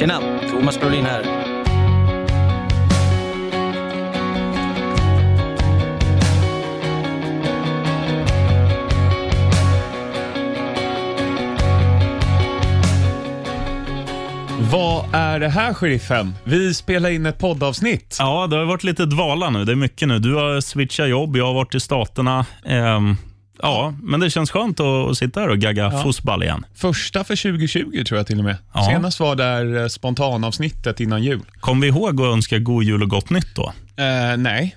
Tjena, Thomas Brolin här. Vad är det här, sheriffen? Vi spelar in ett poddavsnitt. Ja, det har varit lite dvala nu. Det är mycket nu. Du har switchat jobb, jag har varit i Staterna. Ehm, ja, men det känns skönt att, sitta här och gagga fotboll igen. Första för 2020 tror jag till och med. Ja. Senast var där eh, spontanavsnittet innan jul. Kom vi ihåg att önska god jul och gott nytt då? Eh, nej.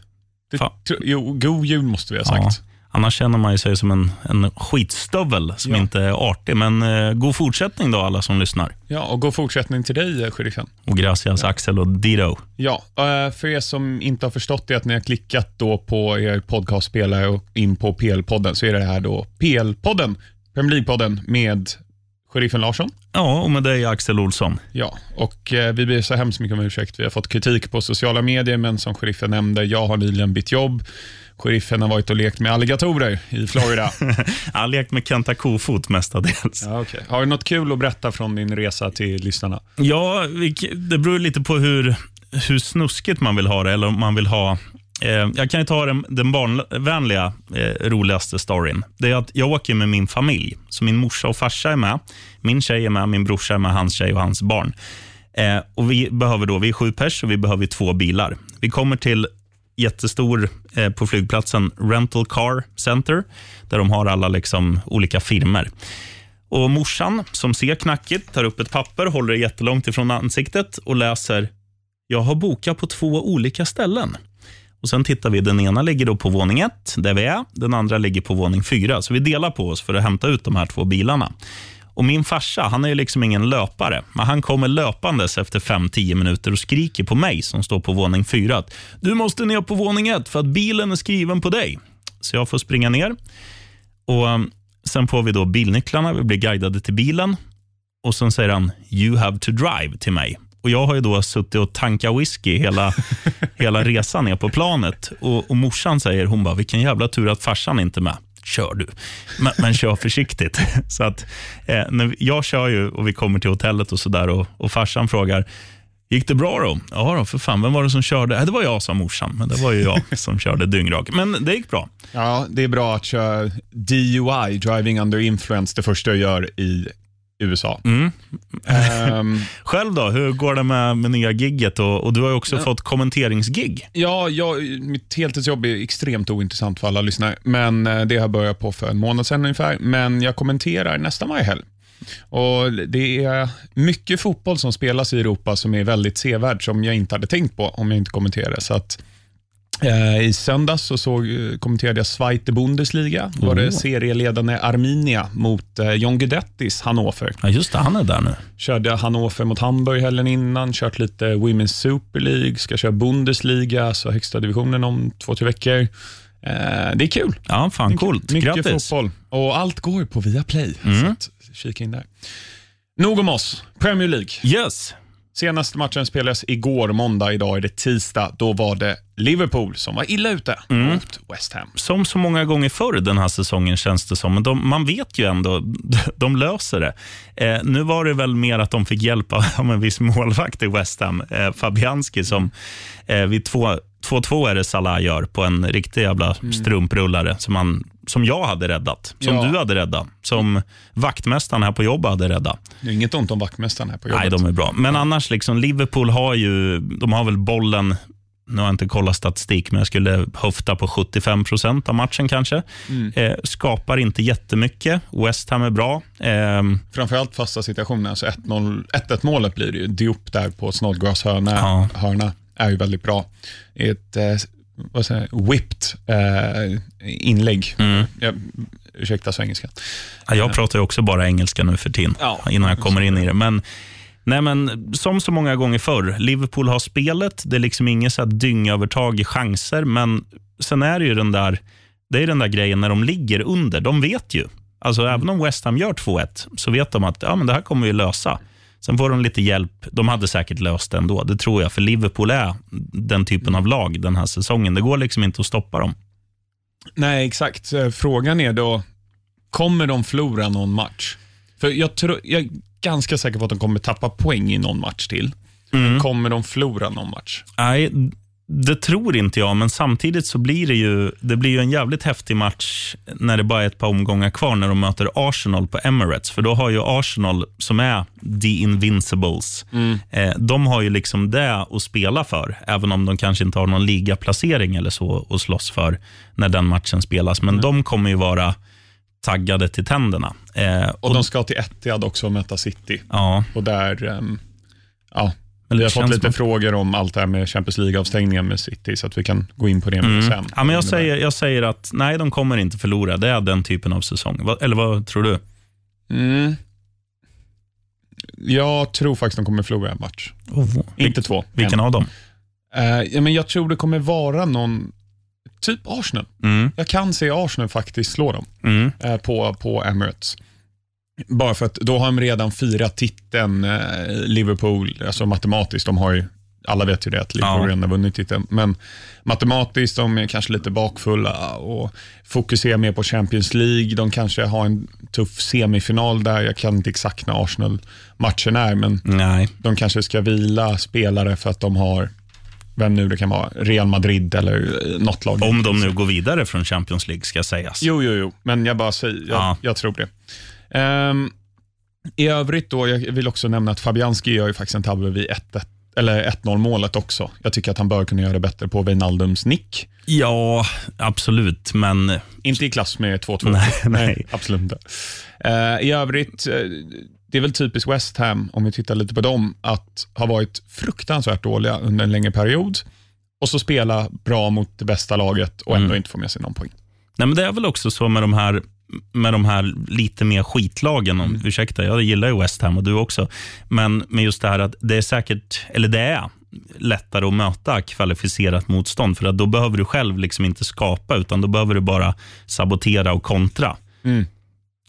Det, jo, god jul måste vi ha sagt. Annars känner man sig som en, en skitstövel som Ja. inte är artig. Men eh, god fortsättning då alla som lyssnar. Ja, och god fortsättning till dig, eh, sheriffen. Och gracias Axel och Dito. Ja, eh, för er som inte har förstått det, att ni har klickat då på er podcastspelare och in på PL-podden, så är det här då PL-podden, Premier League-podden med sheriffen Larsson. Ja, och med dig Axel Olsson. Ja, och eh, vi ber så hemskt mycket om ursäkt. Vi har fått kritik på sociala medier, men som sheriffen nämnde, jag har nyligen bytt jobb. Sheriffen har varit och lekt med alligatorer i Florida. Jag har lekt med Kenta Kofot mestadels. ja, okay. Har du något kul att berätta från din resa till lyssnarna? Ja, det beror lite på hur, hur snuskigt man vill ha det. Eller om man vill ha... Eh, jag kan ju ta den, den barnvänliga, eh, roligaste storyn. Det är att jag åker med min familj. Så min morsa och farsa är med. Min tjej är med, min brorsa är med, hans tjej och hans barn. Eh, och Vi behöver då, vi är sju pers och vi behöver två bilar. Vi kommer till jättestor eh, på flygplatsen Rental Car Center, där de har alla liksom, olika firmer. Och Morsan, som ser knackigt, tar upp ett papper, håller det jättelångt ifrån ansiktet och läser “Jag har bokat på två olika ställen”. Och Sen tittar vi. Den ena ligger då på våning ett, där vi är. Den andra ligger på våning fyra. Så vi delar på oss för att hämta ut de här två bilarna. Och Min farsa han är ju liksom ingen löpare, men han kommer löpandes efter 5-10 minuter och skriker på mig som står på våning fyra. att, Du måste ner på våning ett för att bilen är skriven på dig. Så jag får springa ner. Och um, Sen får vi då bilnycklarna, vi blir guidade till bilen och sen säger han “You have to drive” till mig. Och Jag har ju då suttit och tankat whisky hela, hela resan ner på planet. Och, och Morsan säger, hon bara, vilken jävla tur att farsan inte är med. Kör du, men, men kör försiktigt. Så att, eh, när jag kör ju och vi kommer till hotellet och sådär och, och farsan frågar, Gick det bra då? Ja, då, för fan. Vem var det som körde? Äh, Det var jag, sa morsan. Men det var ju jag som körde dyngrak. Men det gick bra. Ja, det är bra att köra DUI, driving under influence, det första jag gör i USA. Mm. Ehm, Själv då? Hur går det med, med nya gigget? Och, och du har ju också fått kommenteringsgig. Ja, jag, mitt heltidsjobb är extremt ointressant för alla lyssnare, men eh, det har jag börjat på för en månad sedan ungefär. Men jag kommenterar nästan varje helg. Och Det är mycket fotboll som spelas i Europa som är väldigt sevärd, som jag inte hade tänkt på om jag inte kommenterade. Så att, I söndags så såg, eh, kommenterade jag Zweite Bundesliga. Då var det Oh. serieledande Arminia mot eh, John Guidettis Hannover. Ja, just det. Han är där nu. Körde Hannover mot Hamburg helgen innan, kört lite Women's Super League, ska köra Bundesliga, så högsta divisionen om två, tre veckor. Eh, det är kul. Ja, fan coolt. Mycket Grattis. fotboll. Och allt går på Viaplay. Mm. Så att, kika in där. Nog om oss. Premier League. Yes. Senaste matchen spelades igår, måndag. Idag är det tisdag. Då var det Liverpool som var illa ute mot West Ham. Som så många gånger förr den här säsongen känns det som. Men de, man vet ju ändå, de löser det. Eh, nu var det väl mer att de fick hjälp av en viss målvakt i West Ham, eh, Fabianski, som eh, vid två 2-2 är det Salah gör på en riktig jävla strumprullare som, han, som jag hade räddat, som Ja. du hade räddat, som vaktmästaren här på jobbet hade räddat. Det är inget ont om vaktmästaren här på jobbet. Nej, de är bra. Men annars, liksom, Liverpool har ju, de har väl bollen, nu har jag inte kollat statistik, men jag skulle höfta på 75 procent av matchen kanske. Eh, skapar inte jättemycket. West Ham är bra. Eh, Framförallt fasta situationer. Alltså 1-0 1-1 målet blir det ju. Diop där på Snodgrass hörna, Ja. hörna är ju väldigt bra. Ett eh, vad säger, whipped eh, inlägg. mm. Jag, ursäkta svengelskan. Ja, Jag pratar ju också bara engelska nu för tiden, Ja. innan jag kommer in i det. Men, nej, men som så många gånger förr, Liverpool har spelet. Det är liksom inget så här dyngövertag i chanser, men sen är det ju den där, det är den där grejen när de ligger under. De vet ju. Alltså, Även om West Ham gör 2-1 så vet de att ja, men det här kommer vi lösa. Sen får de lite hjälp. De hade säkert löst det ändå, det tror jag. För Liverpool är den typen av lag den här säsongen. Det går liksom inte att stoppa dem. Nej, exakt. Eh, Frågan är då, kommer de förlora någon match? För jag, tror, jag ganska säker på att de kommer tappa poäng i någon match till. Mm. Kommer de förlora någon match? Nej, det tror inte jag, men samtidigt så blir det ju, det blir ju en jävligt häftig match när det bara är ett par omgångar kvar när de möter Arsenal på Emirates. För då har ju Arsenal, som är the Invincibles, eh, de har ju liksom det att spela för, även om de kanske inte har någon ligaplacering eller så att slåss för när den matchen spelas. Men de kommer ju vara taggade till tänderna. Eh, Och, de ska till Etihad också och möta City. ja, Och där, ehm, ja, men vi har fått lite som- frågor om allt det här med Champions League-avstängningen med City, så att vi kan gå in på det mer sen. Mm. Ja, men jag, säger, jag säger att nej, de kommer inte förlora. Det är den typen av säsong. Eller vad tror du? Mm. Jag tror faktiskt de kommer förlora en match. Inte två. Vilken en. av dem? Eh, ja, men jag tror det kommer vara någon, typ Arsenal. Mm. Jag kan se Arsenal faktiskt slå dem Mm. eh, på, på Emirates. Bara för att då har de redan firat titeln eh, Liverpool, alltså matematiskt. De har ju, alla vet ju det, att Liverpool Ja. redan har vunnit titeln. Men matematiskt, de är kanske lite bakfulla och fokuserar mer på Champions League. De kanske har en tuff semifinal där. Jag kan inte exakt när Arsenal-matchen är, men Nej. de kanske ska vila spelare för att de har, vem nu det kan vara, Real Madrid eller något lag. Om de nu går vidare från Champions League, ska sägas. Jo, jo, jo, men jag bara säger, jag, Ja. jag tror det. Ehm, I övrigt då, jag vill också nämna att Fabianski gör ju faktiskt en tabbe vid 1-1 eller 1-0 målet också. Jag tycker att han bör kunna göra det bättre på Wijnaldums nick. Ja, absolut, men Inte i klass med 2-2. Nej, nej. absolut inte. Eh, I övrigt, eh, det är väl typiskt West Ham, om vi tittar lite på dem, att ha varit fruktansvärt dåliga under en längre period och så spela bra mot det bästa laget och ändå Mm. inte få med sig någon poäng. Nej, men det är väl också så med de här med de här lite mer skitlagen, om, ursäkta, jag gillar ju West Ham och du också, men med just det här att det är säkert, eller det är lättare att möta kvalificerat motstånd, för att då behöver du själv liksom inte skapa, utan då behöver du bara sabotera och kontra. Mm.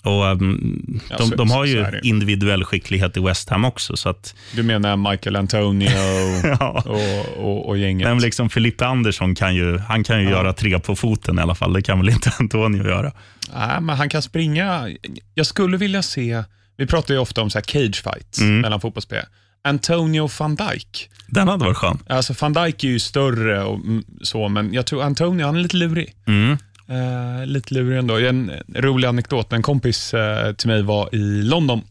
Och um, Ja, de, så- de har ju individuell skicklighet i West Ham också, så att Du menar Michael Antonio ja. och, och, och gänget? Men liksom Filippe Andersson kan ju, han kan ju göra tre på foten i alla fall. Det kan väl inte Antonio göra? Nej, men han kan springa. Jag skulle vilja se, vi pratar ju ofta om så cage fights Mm. mellan fotbollsspelare. Antonio van Dijk. Den hade varit skön. Alltså van Dijk är ju större och så, men jag tror Antonio, han är lite lurig. Mm. Eh, lite lurig ändå. En rolig anekdot, en kompis eh, till mig var i London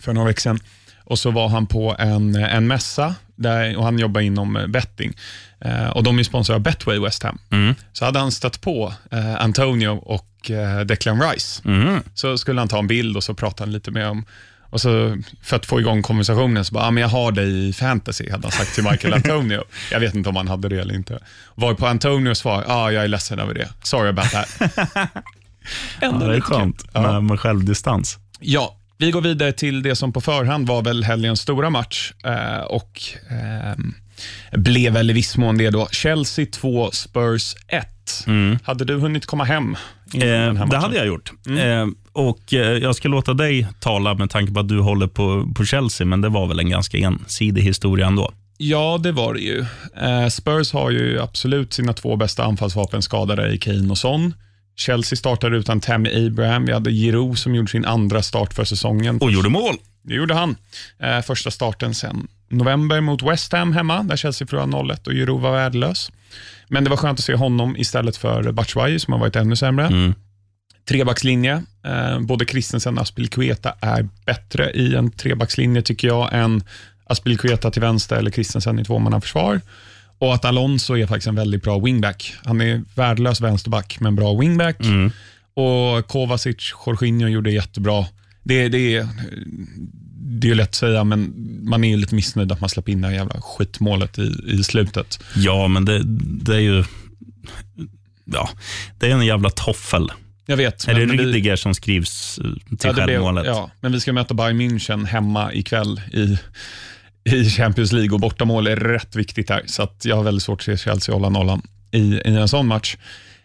för några veckor sedan och så var han på en, en mässa där, och han jobbar inom eh, betting eh, och de är sponsrade av Betway West Ham. Mm. Så hade han stött på eh, Antonio och eh, Declan Rice. Mm. Så skulle han ta en bild och så prata han lite med om och så för att få igång konversationen så bara, ah, men jag har dig i fantasy, hade han sagt till Michael Antonio. jag vet inte om han hade det eller inte. Var på Antonio svar, ja, ah, jag är ledsen över det. Sorry about that. Ja, det är skönt. Ja. med, med självdistans. Ja, vi går vidare till det som på förhand var väl helgens stora match eh, och ehm, blev väl i viss mån det då. Chelsea 2, Spurs 1. Hade du hunnit komma hem innan den här Eh, matchen? det hade jag gjort. Mm. Och eh, Jag ska låta dig tala med tanke på att du håller på, på Chelsea, men det var väl en ganska ensidig historia ändå. Ja, det var det ju. Eh, Spurs har ju absolut sina två bästa anfallsvapen skadade i Kane och Son. Chelsea startade utan Tammy Abraham. Vi hade Giroud som gjorde sin andra start för säsongen. Och gjorde mål. Det gjorde han. Eh, första starten sen november mot West Ham hemma, där Chelsea förlorade 0-1 och Giroud var värdelös. Men det var skönt att se honom istället för Batshuayi som har varit ännu sämre. Mm. Trebackslinje. Eh, både Christensen och Aspilicueta är bättre i en trebackslinje tycker jag än Aspilicueta till vänster eller Christensen i tvåmannaförsvar. Och att Alonso är faktiskt en väldigt bra wingback. Han är värdelös vänsterback, men bra wingback. Mm. Och Kovacic, Jorginho gjorde jättebra. Det, det, är, det är lätt att säga, men man är ju lite missnöjd att man släpper in det här jävla skitmålet i, i slutet. Ja, men det, det är ju... Ja, det är en jävla toffel. Jag vet. Är det men vi- Rydiger som skrivs eh, till Ja, det blev- självmålet? Ja, men vi ska möta Bayern München hemma ikväll i, i Champions League och bortamål är rätt viktigt här. Så att jag har väldigt svårt att se Chelsea hålla nollan i, i en sån match.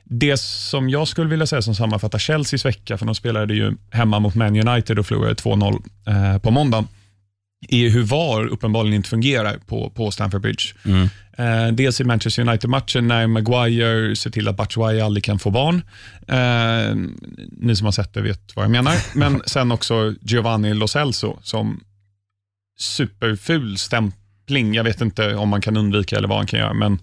Det som jag skulle vilja säga som sammanfattar Chelseas vecka, för de spelade ju hemma mot Man United och förlorade 2-0 eh, på måndagen, är hur VAR uppenbarligen inte fungerar på, på Stamford Bridge. Mm. Eh, dels i Manchester United-matchen när Maguire ser till att Batshuayi aldrig kan få barn. Eh, ni som har sett det vet vad jag menar. Men sen också Giovanni Lo Celso som superful stämpling. Jag vet inte om man kan undvika eller vad han kan göra, men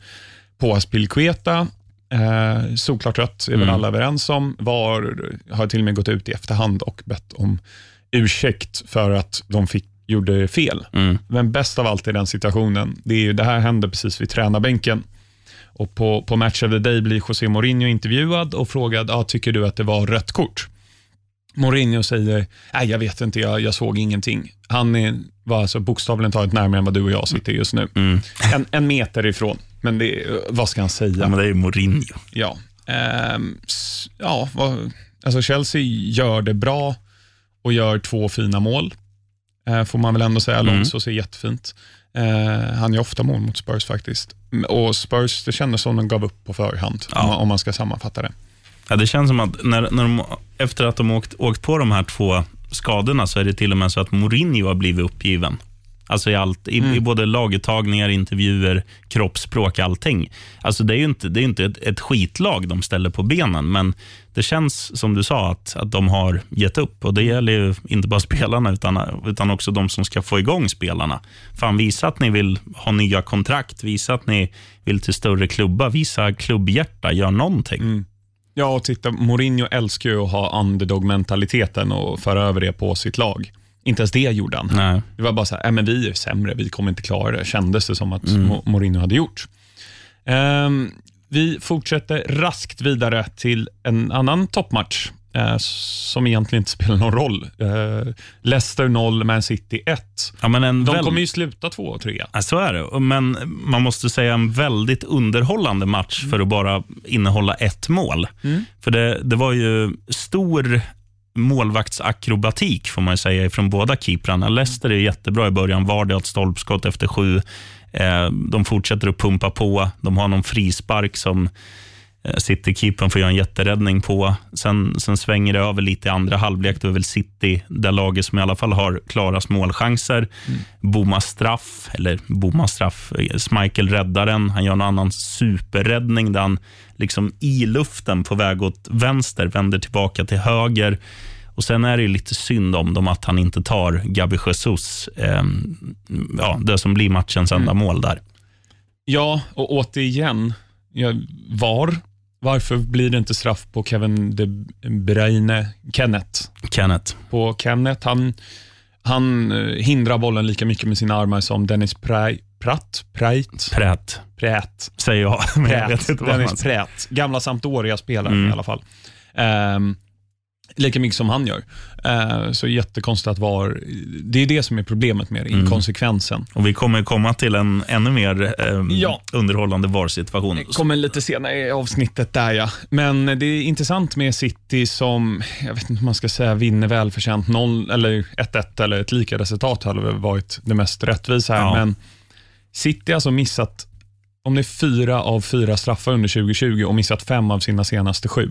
på Aspilicueta, eh, solklart rött är väl Mm. alla överens om. VAR har till och med gått ut i efterhand och bett om ursäkt för att de fick, gjorde fel. Mm. Men bäst av allt i den situationen, det, är ju, det här hände precis vid tränarbänken. Och på, på Match of the Day blir José Mourinho intervjuad och frågad, ah, tycker du att det var rött kort? Mourinho säger, nej jag vet inte, jag, jag såg ingenting. Han är, var alltså bokstavligen taget närmare än vad du och jag sitter just nu. Mm. En, en meter ifrån, men det, vad ska han säga? Ja, men det är ju Mourinho. Ja, Ehm, ja vad, alltså Chelsea gör det bra och gör två fina mål, får man väl ändå säga. Mm. Alonso ser jättefint. Eh, han gör ofta mål mot Spurs faktiskt. Och Spurs, det kändes som de gav upp på förhand, Ja. om, man, om man ska sammanfatta det. Ja, det känns som att när, när de, efter att de åkt, åkt på de här två skadorna så är det till och med så att Mourinho har blivit uppgiven. Alltså i, allt, i, Mm. i både laguttagningar, intervjuer, kroppsspråk, allting. Alltså det är ju inte, det är inte ett, ett skitlag de ställer på benen, men det känns som du sa att, att de har gett upp. Och Det gäller ju inte bara spelarna, utan, utan också de som ska få igång spelarna. Fan, visa att ni vill ha nya kontrakt, visa att ni vill till större klubbar, visa klubbhjärta, gör någonting. Mm. Ja, och titta, Mourinho älskar ju att ha underdog-mentaliteten och föra över det på sitt lag. Inte ens det gjorde han. Nej. Det var bara så här, äh, men vi är sämre, vi kommer inte klara det, kändes det som att Mm. Mo- Mourinho hade gjort. Ehm, vi fortsätter raskt vidare till en annan toppmatch eh, som egentligen inte spelar någon roll. Eh, Leicester 0, Man City 1. Ja, men en De väl- kommer ju sluta 2 och 3. Ja, så är det. Men man måste säga en väldigt underhållande match för att bara innehålla ett mål. För det, det var ju stor målvaktsakrobatik får man ju säga från båda keeprarna. Leicester är jättebra i början. Vardy har ett stolpskott efter sju. Eh, de fortsätter att pumpa på. De har någon frispark som City-keepern får göra en jätteräddning på. Sen, sen svänger det över lite i andra halvlek. Då är väl City det laget som i alla fall har klarast målchanser. Bommar straff, eller bommar straff. eh, Schmeichel räddar den. Han gör en annan superräddning där han liksom i luften på väg åt vänster vänder tillbaka till höger. Och Sen är det lite synd om dem att han inte tar Gabi Jesus, eh, ja, det som blir matchens enda mål där. Ja, och återigen, ja, var? Varför blir det inte straff på Kevin De Bruyne, Kenneth? Kenneth. På Kenneth, han, han eh, hindrar bollen lika mycket med sina armar som Dennis Prai, Pratt, Prait, Prät, Prät, säger jag. Men jag vet Prät, inte vad Dennis. Prät, gamla Sampdoria-spelaren Mm. i alla fall. Ehm, lika mycket som han gör. Uh, så jättekonstigt att VAR, det är det som är problemet med det, Mm. inkonsekvensen. Och Vi kommer komma till en ännu mer eh, Ja. underhållande VAR-situation. kommer lite senare i avsnittet där ja. Men det är intressant med City som, jag vet inte om man ska säga vinner välförtjänt 0 eller 1-1 eller ett lika resultat hade väl varit det mest rättvisa här. Ja. Men City har alltså missat, om det är fyra av fyra straffar under 2020 och missat fem av sina senaste sju.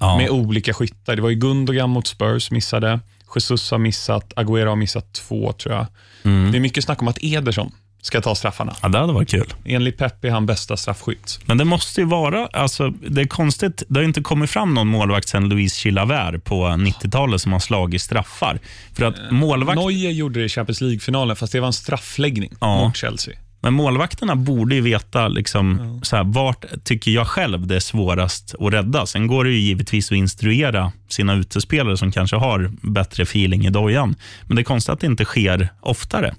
Ja. Med olika skyttar. Det var ju Gundogan mot Spurs missade, Jesus har missat, Agüero har missat två tror jag. Mm. Det är mycket snack om att Ederson ska ta straffarna. ja, det hade varit kul. Enligt Pep är han bästa straffskytt. Men det måste ju vara, alltså, det är konstigt, det har inte kommit fram någon målvakt sen Louis Chilavert på 90-talet som har slagit straffar. För att målvakt, Neuer gjorde det i Champions League-finalen, fast det var en straffläggning Ja. mot Chelsea. Men målvakterna borde ju veta liksom, så här, vart tycker jag själv det är svårast att rädda. Sen går det ju givetvis att instruera sina utespelare som kanske har bättre feeling i dojan. Men det är konstigt att det inte sker oftare.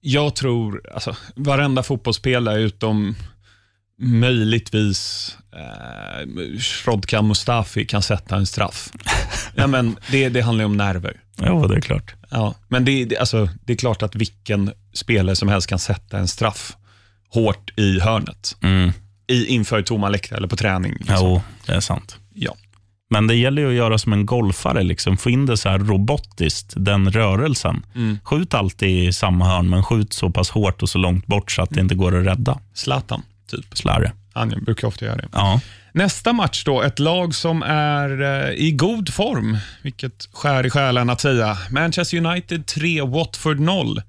Jag tror, alltså, varenda fotbollsspelare utom möjligtvis eh, Shrodkan Mustafi kan sätta en straff. ja, men det, det handlar ju om nerver. Ja, det är klart. Ja, men det, det, alltså, det är klart att vilken spelare som helst kan sätta en straff hårt i hörnet. Mm. I, inför tomma läktare eller på träning. Liksom. Jo, det är sant. Ja. Men det gäller ju att göra som en golfare, liksom. få in det så här robotiskt, den rörelsen. Mm. Skjut alltid i samma hörn, men skjut så pass hårt och så långt bort så att det inte går att rädda. Zlatan, typ. Slarre. Han brukar ofta göra det. Ja. Nästa match då, ett lag som är eh, i god form, vilket skär i själen att säga. Manchester United 3, Watford 0.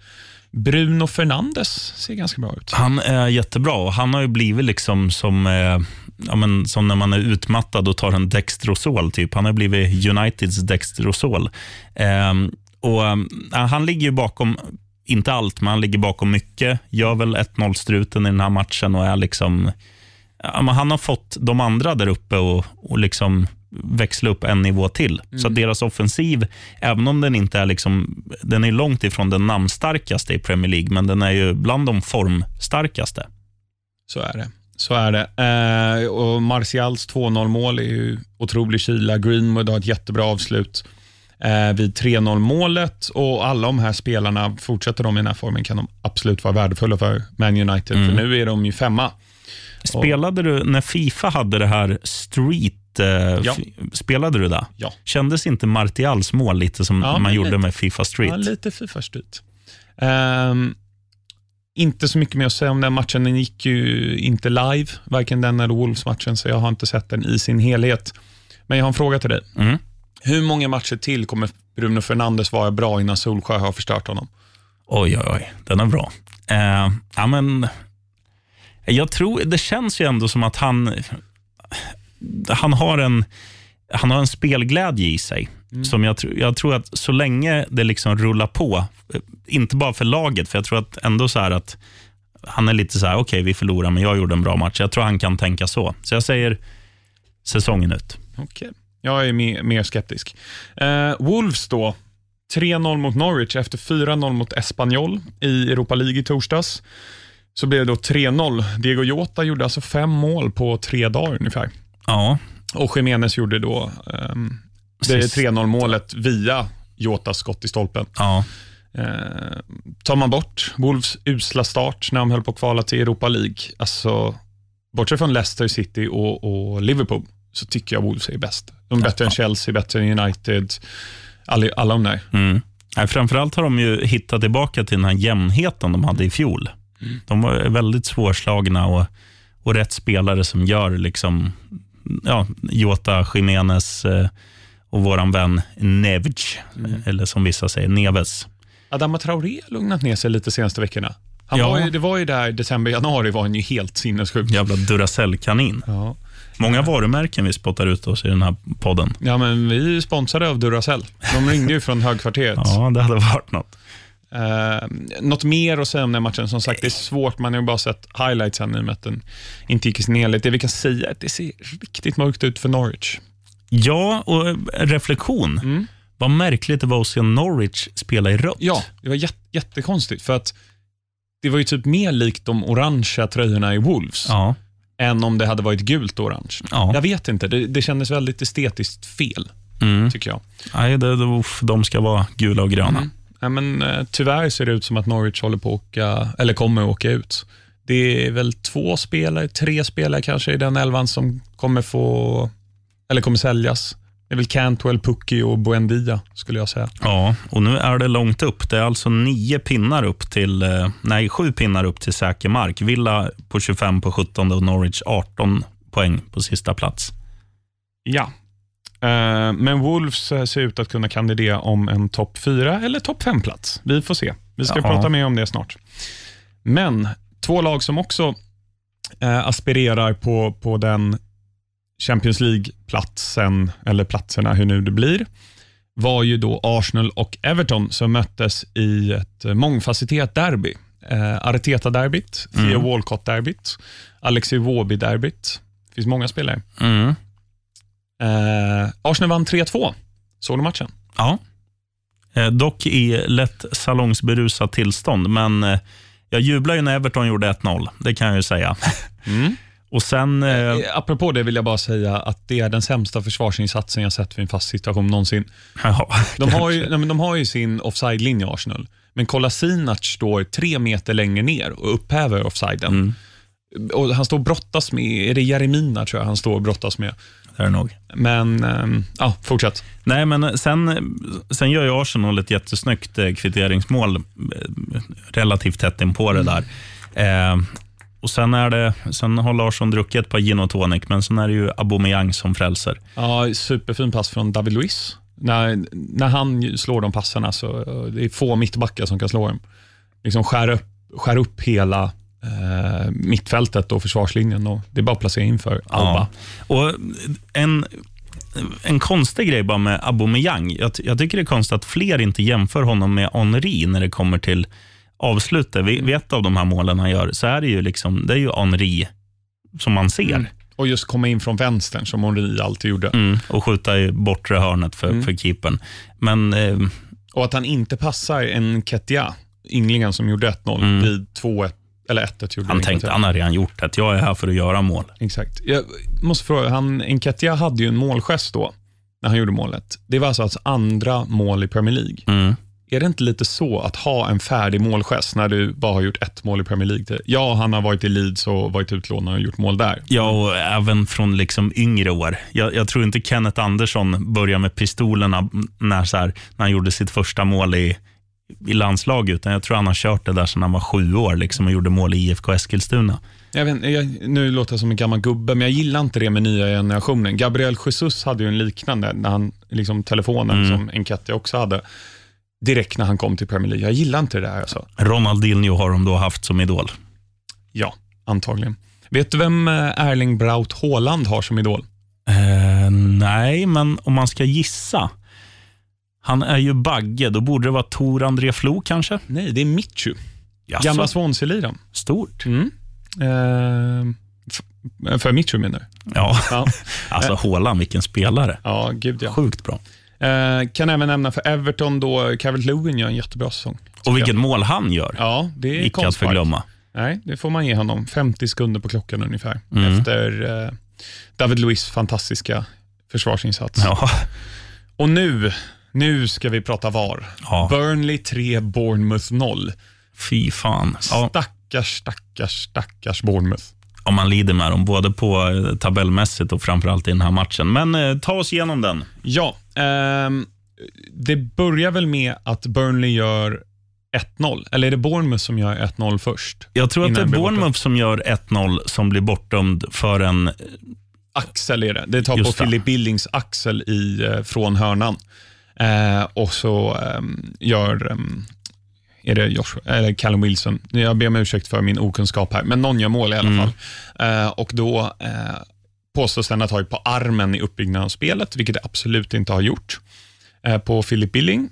Bruno Fernandes ser ganska bra ut. Han är jättebra och han har ju blivit liksom som, eh, ja, men, som när man är utmattad och tar en Dextrosol. Typ. Han har blivit Uniteds Dextrosol. Eh, och, eh, han ligger ju bakom inte allt, men han ligger bakom mycket. Gör väl 1-0-struten i den här matchen och är liksom... Han har fått de andra där uppe och, och liksom växla upp en nivå till. Mm. Så deras offensiv, även om den inte är liksom, den är långt ifrån den namnstarkaste i Premier League, men den är ju bland de formstarkaste. Så är det. Så är det. Eh, och Martials 2-0 mål är ju otrolig kyla. Greenwood har ett jättebra avslut eh, vid 3-0 målet och alla de här spelarna, fortsätter de i den här formen kan de absolut vara värdefulla för Man United, mm. för nu är de ju femma. Spelade du, när Fifa hade det här Street, eh, ja. spelade du det? Ja. Kändes inte Martials mål lite som ja, man gjorde lite, med Fifa Street? Ja, lite Fifa Street. Um, inte så mycket mer att säga om den matchen. Den gick ju inte live, varken den eller Wolves-matchen, så jag har inte sett den i sin helhet. Men jag har en fråga till dig. Mm. Hur många matcher till kommer Bruno Fernandes vara bra innan Solskjaer har förstört honom? Oj, oj, oj. Den är bra. Eh, ja, men, jag tror, det känns ju ändå som att han, han, har, en, han har en spelglädje i sig. Mm. Som jag, jag tror att så länge det liksom rullar på, inte bara för laget, för jag tror att ändå så att han är lite så här, okej okay, vi förlorar, men jag gjorde en bra match. Jag tror han kan tänka så. Så jag säger säsongen ut. Okay. Jag är mer, mer skeptisk. Eh, Wolves då, 3-0 mot Norwich efter 4-0 mot Espanyol i Europa League i torsdags. Så blev det då 3-0. Diego Jota gjorde alltså fem mål på tre dagar ungefär. Ja. Och Jiménez gjorde då um, det 3-0 målet via Jotas skott i stolpen. Ja. Uh, tar man bort Wolves usla start när de höll på att kvala till Europa League, alltså bortsett från Leicester City och, och Liverpool, så tycker jag Wolves är bäst. De är bättre ja. än Chelsea, bättre än United, alla, alla de där. Mm. Framförallt har de ju hittat tillbaka till den här jämnheten de hade i fjol. De var väldigt svårslagna och, och rätt spelare som gör liksom, ja, Jota, Jiménez eh, och vår vän Nevj, mm. eller som vissa säger, Neves. Adama Traoré lugnat ner sig lite senaste veckorna. Han ja. var ju, det var ju där december, januari var han ju helt sinnessjuk. Jävla Duracell-kanin. Ja. Många varumärken vi spottar ut oss i den här podden. Ja, men vi är sponsrade av Duracell. De ringde ju från högkvarteret. ja, det hade varit något. Uh, något mer att säga om den matchen? Som sagt, det är svårt. Man har ju bara sett highlights i och med att den inte gick i sin helhet. Det vi kan säga är att det ser riktigt mörkt ut för Norwich. Ja, och reflektion. Mm. Vad märkligt det var att se Norwich spela i rött. Ja, det var jät jättekonstigt. För att det var ju typ mer likt de orangea tröjorna i Wolves. Ja än om det hade varit gult och orange. Ja. Jag vet inte, det, det kändes väldigt estetiskt fel, mm. tycker jag. Nej, det, det, de ska vara gula och gröna. Mm. Ja, men, eh, tyvärr ser det ut som att Norwich håller på att åka, eller kommer att åka ut. Det är väl två spelare, tre spelare kanske i den elvan som kommer få, eller kommer säljas. Det är väl Cantwell, Pucki och Buendia, skulle jag säga. Ja, och nu är det långt upp. Det är alltså nio pinnar upp till, eh, nej, sju pinnar upp till säker mark. Villa på 25 på 17 och Norwich 18 poäng på sista plats. Ja, men Wolves eh, ser ut att kunna kandidera om en topp 4 eller topp 5-plats. Vi får se. Vi ska ja. prata mer om det snart. Men två lag som också aspirerar på, på den Champions League-platsen, eller platserna, hur nu det blir, var ju då Arsenal och Everton som möttes i ett mångfacetterat derby. Eh, Arteta-derbyt, mm. Theo Walcott-derbyt, Alexi Wåby-derbyt. Det finns många spelare. Mm. Eh, Arsenal vann 3-2. Såg du matchen? Ja. Eh, dock i lätt salongsberusat tillstånd, men eh, jag jublade ju när Everton gjorde 1-0. Det kan jag ju säga. Mm. Och sen, eh, eh... Apropå det vill jag bara säga att det är den sämsta försvarsinsatsen jag sett vid en fast situation någonsin. Ja, de, har ju, nej, de har ju sin offside-linje Arsenal, men Kolasinac står tre meter längre ner och upphäver offsiden. Mm. Och han står och brottas med, är det Jeremina tror jag han står och brottas med. Det är det nog. Men, ähm, ja, fortsätt. Nej, men sen, sen gör ju Arsenal ett jättesnyggt eh, kvitteringsmål relativt tätt in på det mm. där. Eh, och sen, är det, sen har Larsson druckit ett par gin och tonic, men sen är det ju Aubameyang som frälser. Ja, superfin pass från David Luiz. När, när han slår de passarna så det är få mittbackar som kan slå dem. Liksom skär, upp, skär upp hela eh, mittfältet och försvarslinjen. Och det är bara att placera in för Alba. Ja. Och en, en konstig grej bara med Aubameyang. Jag, jag tycker det är konstigt att fler inte jämför honom med Henri när det kommer till avslutet, vid, vid ett av de här målen han gör, så är det ju liksom, det är ju Henri som man ser. Mm. Och just komma in från vänstern, som Henri alltid gjorde. Mm, och skjuta i bortre hörnet för, Mm. för keepern. Men eh, Och att han inte passar en Ketia, ynglingen som gjorde 1-0, Mm. vid 2-1, eller 1-1 gjorde han tänkte, han har redan gjort det. Jag är här för att göra mål. Exakt. Jag måste fråga, han, Enketia hade ju en målgest då, när han gjorde målet. Det var alltså hans andra mål i Premier League. Mm. Är det inte lite så att ha en färdig målgest när du bara har gjort ett mål i Premier League? Ja, han har varit i Leeds och varit utlånad och gjort mål där. Ja, och även från liksom yngre år. Jag, jag tror inte Kenneth Andersson började med pistolerna när, så här, när han gjorde sitt första mål i, i landslaget, utan jag tror han har kört det där sedan han var sju år liksom, och gjorde mål i IFK Eskilstuna. Jag vet, jag, nu låter jag som en gammal gubbe, men jag gillar inte det med nya generationen. Gabriel Jesus hade ju en liknande, när han, liksom telefonen som Enketia också hade, direkt när han kom till Premier League. Jag gillar inte det där alltså. Ronaldinho har de då haft som idol. Ja, antagligen. Vet du vem eh, Erling Braut Haaland har som idol? Eh, nej, men om man ska gissa. Han är ju Bagge, då borde det vara Tor André Flo kanske? Nej, det är Mitchu. Jaså, Gamla Swansea-liraren. Stort. Mm. Eh, för Mitchu menar du? Ja, Ja. alltså Haaland, vilken spelare. ja, gud ja. Sjukt bra. Eh, kan även nämna för Everton då Calvert Lewin gör en jättebra säsong. Och vilket mål han gör. Ja, det är Icke att förglömma. Nej, det får man ge honom. 50 sekunder på klockan ungefär. Mm. Efter eh, David Luiz fantastiska försvarsinsats. Ja. Och nu, nu ska vi prata VAR. Ja. Burnley 3, Bournemouth 0. Fy fan. Ja, Stackars, stackars, stackars Bournemouth. om man lider med dem, både på eh, tabellmässigt och framförallt i den här matchen. Men eh, ta oss igenom den. Ja, ehm, det börjar väl med att Burnley gör 1-0. Eller är det Bournemouth som gör 1-0 först? Jag tror att det är. Bournemouth som gör 1-0 som blir bortdömd för en... Axel är det. Det tar Just på. Philip Billings axel i, eh, från hörnan. Eh, och så ehm, gör ehm, är det Joshua, eller Callum Wilson. Jag ber om ursäkt för min okunskap här, men någon gör mål i alla Mm. fall. Eh, och då eh, påstås den ha tagit på armen i uppbyggnaden av spelet, vilket det absolut inte har gjort, eh, på Philip Billing.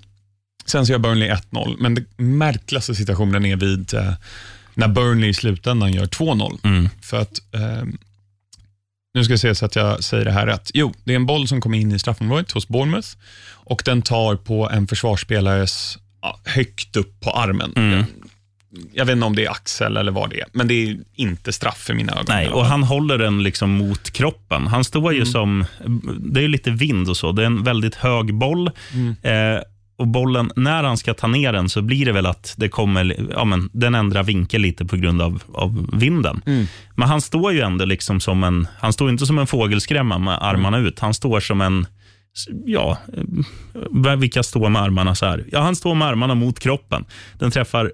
Sen så gör Burnley 1-0, men den märkligaste situationen är vid eh, när Burnley i slutändan gör 2-0. Mm. För att, ehm, nu ska jag se så att jag säger det här rätt. Jo, det är en boll som kommer in i straffområdet hos Bournemouth och den tar på en försvarsspelares ja, högt upp på armen. Mm. Jag, vet inte om det är axel eller vad det är, men det är inte straff för mina ögon. Nej, och han håller den liksom mot kroppen. Han står ju Mm. som... Det är ju lite vind och så. Det är en väldigt hög boll. Mm. Eh, och bollen, när han ska ta ner den så blir det väl att det kommer, ja, men, den ändrar vinkel lite på grund av, av vinden. Mm. Men han står ju ändå liksom som en, han står inte som en fågelskrämma med armarna ut. Han står som en, ja, eh, vilka står med armarna så här? Ja, han står med armarna mot kroppen. Den träffar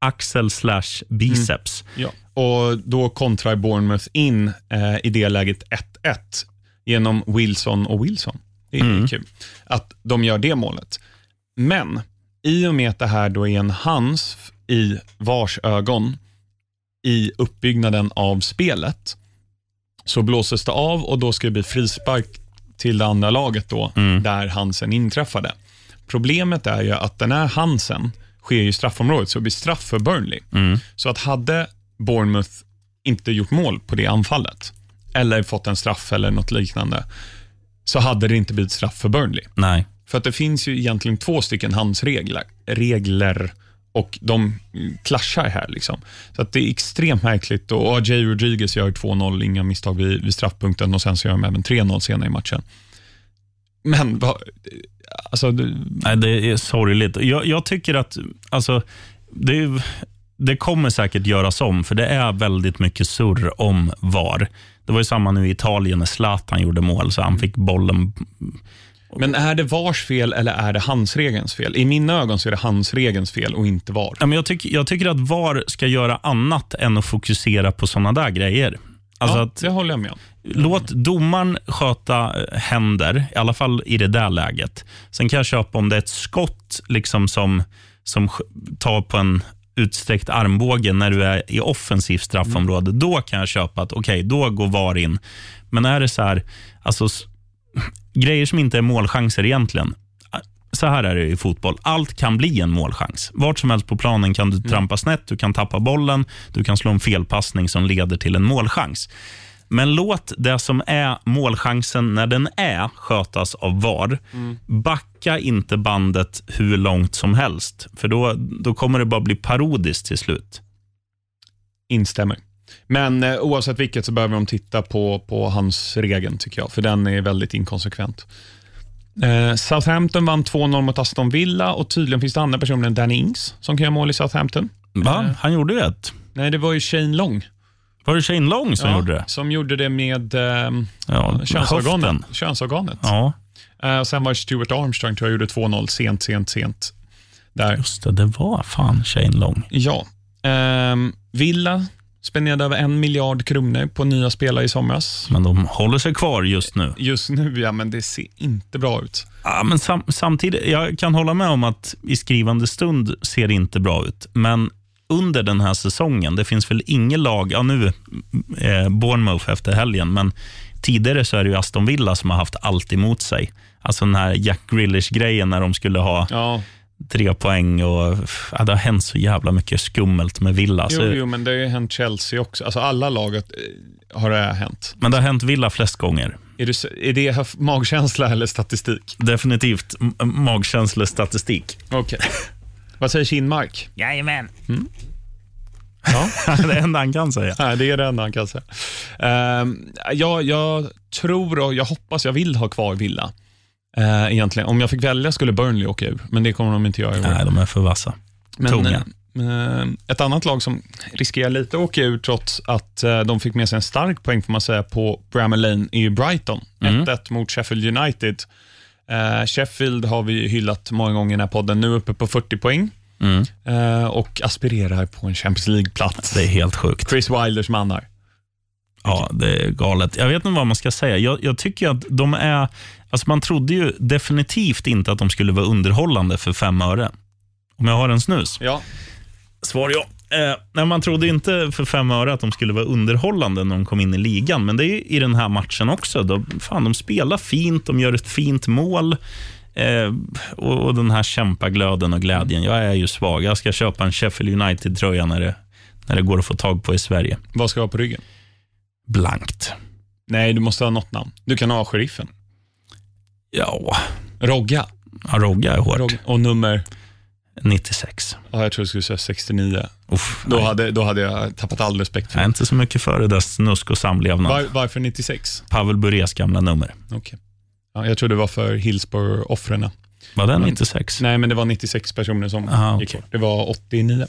axel slash biceps. Ja. Och Då kontrar Bournemouth in eh, i det läget 1-1 genom Wilson och Wilson. Det är Mm. kul att de gör det målet. Men i och med att det här då är en hans i vars ögon i uppbyggnaden av spelet, så blåses det av och då ska det bli frispark till det andra laget då, Mm. där Hansen inträffade. Problemet är ju att den här Hansen sker i straffområdet, så det blir straff för Burnley. Mm. Så att hade Bournemouth inte gjort mål på det anfallet, eller fått en straff eller något liknande, så hade det inte blivit straff för Burnley. Nej. För att det finns ju egentligen två stycken handsregler regler, och de klaschar clashar här. Liksom. Så att det är extremt märkligt. Och AJ Rodriguez gör 2-0, inga misstag vid, vid straffpunkten och sen så gör de även 3-0 senare i matchen. Men vad, alltså, det- Nej, det är sorgligt. Jag, jag tycker att alltså, det, är- det kommer säkert göras om, för det är väldigt mycket surr om VAR. Det var ju samma nu i Italien när Zlatan gjorde mål, så han fick bollen men är det VARs fel eller är det handsregelns fel? I mina ögon så är det handsregelns fel och inte VAR. Ja, men jag, tycker, jag tycker att VAR ska göra annat än att fokusera på såna där grejer. Alltså ja, att, det håller jag med om. Låt domaren sköta eh, händer, i alla fall i det där läget. Sen kan jag köpa om det är ett skott liksom som, som tar på en utsträckt armbåge när du är i offensivt straffområde. Då kan jag köpa att okej, då går VAR in. Men är det så här, alltså, grejer som inte är målchanser egentligen. så här är det i fotboll. Allt kan bli en målchans. Vart som helst på planen kan du Mm. trampa snett, du kan tappa bollen, du kan slå en felpassning som leder till en målchans. Men låt det som är målchansen när den är skötas av VAR. Mm. Backa inte bandet hur långt som helst, för då, då kommer det bara bli parodiskt till slut. Instämmer. Men eh, oavsett vilket så behöver de titta på, på hans regeln, tycker jag, för den är väldigt inkonsekvent. Eh, Southampton vann 2-0 mot Aston Villa och tydligen finns det andra personer än Danny Ings som kan göra mål i Southampton. Va? Eh. Han gjorde ju ett. Nej, det var ju Shane Long Var det Shane Long som ja, gjorde det? som gjorde det med eh, Ja, könsorganet. höften. könsorganet. Ja, Eh, och sen var det Stuart Armstrong, tror jag, gjorde 2-0 sent, sent, sent. Där. just det. Det var fan Shane Long. Ja. Ehm, Villa spenderade över en miljard kronor på nya spelare i somras. Men de håller sig kvar just nu. Just nu, ja, men det ser inte bra ut. Ja, men sam samtidigt, jag kan hålla med om att i skrivande stund ser det inte bra ut. Men under den här säsongen, det finns väl inget lag, ja nu eh, Bournemouth efter helgen, men tidigare så är det Aston Villa som har haft allt emot sig. Alltså den här Jack Grealish-grejen när de skulle ha Ja, tre poäng och ja, det har hänt så jävla mycket skummelt med Villa. jo, Så, jo, men det har ju hänt Chelsea också. Alltså alla laget eh, har det hänt. Men det har hänt Villa flest gånger. Är det, är det magkänsla eller statistik? Definitivt m- magkänslestatistik. Okej. Vad säger Kinmark? Jajamän. Ja. det enda han kan säga. Nej, det är det enda han kan säga. Ehm, jag, jag tror och jag hoppas, jag vill ha kvar Villa. Uh, egentligen. Om jag fick välja skulle Burnley åka ur, men det kommer de inte göra. Nej, de är för vassa. Men, tunga. eh, ett annat lag som riskerar lite att åka ur trots att eh, de fick med sig en stark poäng får man säga på Bramall Lane är Brighton. Mm. 1-1 mot Sheffield United. Eh, Sheffield har vi hyllat många gånger i den här podden, nu uppe på 40 poäng Mm. eh, och aspirerar på en Champions League-plats. Det är helt sjukt. Chris Wilders mannar. Ja, det är galet. Jag vet inte vad man ska säga. Jag, jag tycker att de är... Alltså man trodde ju definitivt inte att de skulle vara underhållande för fem öre. Om jag har en snus? Ja. Svar ja. Eh, nej, man trodde inte för fem öre att de skulle vara underhållande när de kom in i ligan, men det är i den här matchen också. De, fan, de spelar fint, de gör ett fint mål. Eh, och, och den här kämpaglöden och glädjen. Jag är ju svag. Jag ska köpa en Sheffield United-tröja när det, när det går att få tag på i Sverige. Vad ska jag ha på ryggen? Blankt. Nej, du måste ha något namn. Du kan ha sheriffen. Ja, Rogga. ja, Rogga är hårt. Rogga. Och nummer, 96. ja, jag tror du skulle säga 69. Uff, Då nej. hade, då hade jag tappat all respekt för är det. inte så mycket för det snusk och samlevnad. Var, varför 96? Pavel Burés gamla nummer. Okej. Ja, jag tror det var för Hillsborough-offren. Var den Men- 96? Nej, men det var 96 personer som Aha, gick bort. Det var 89.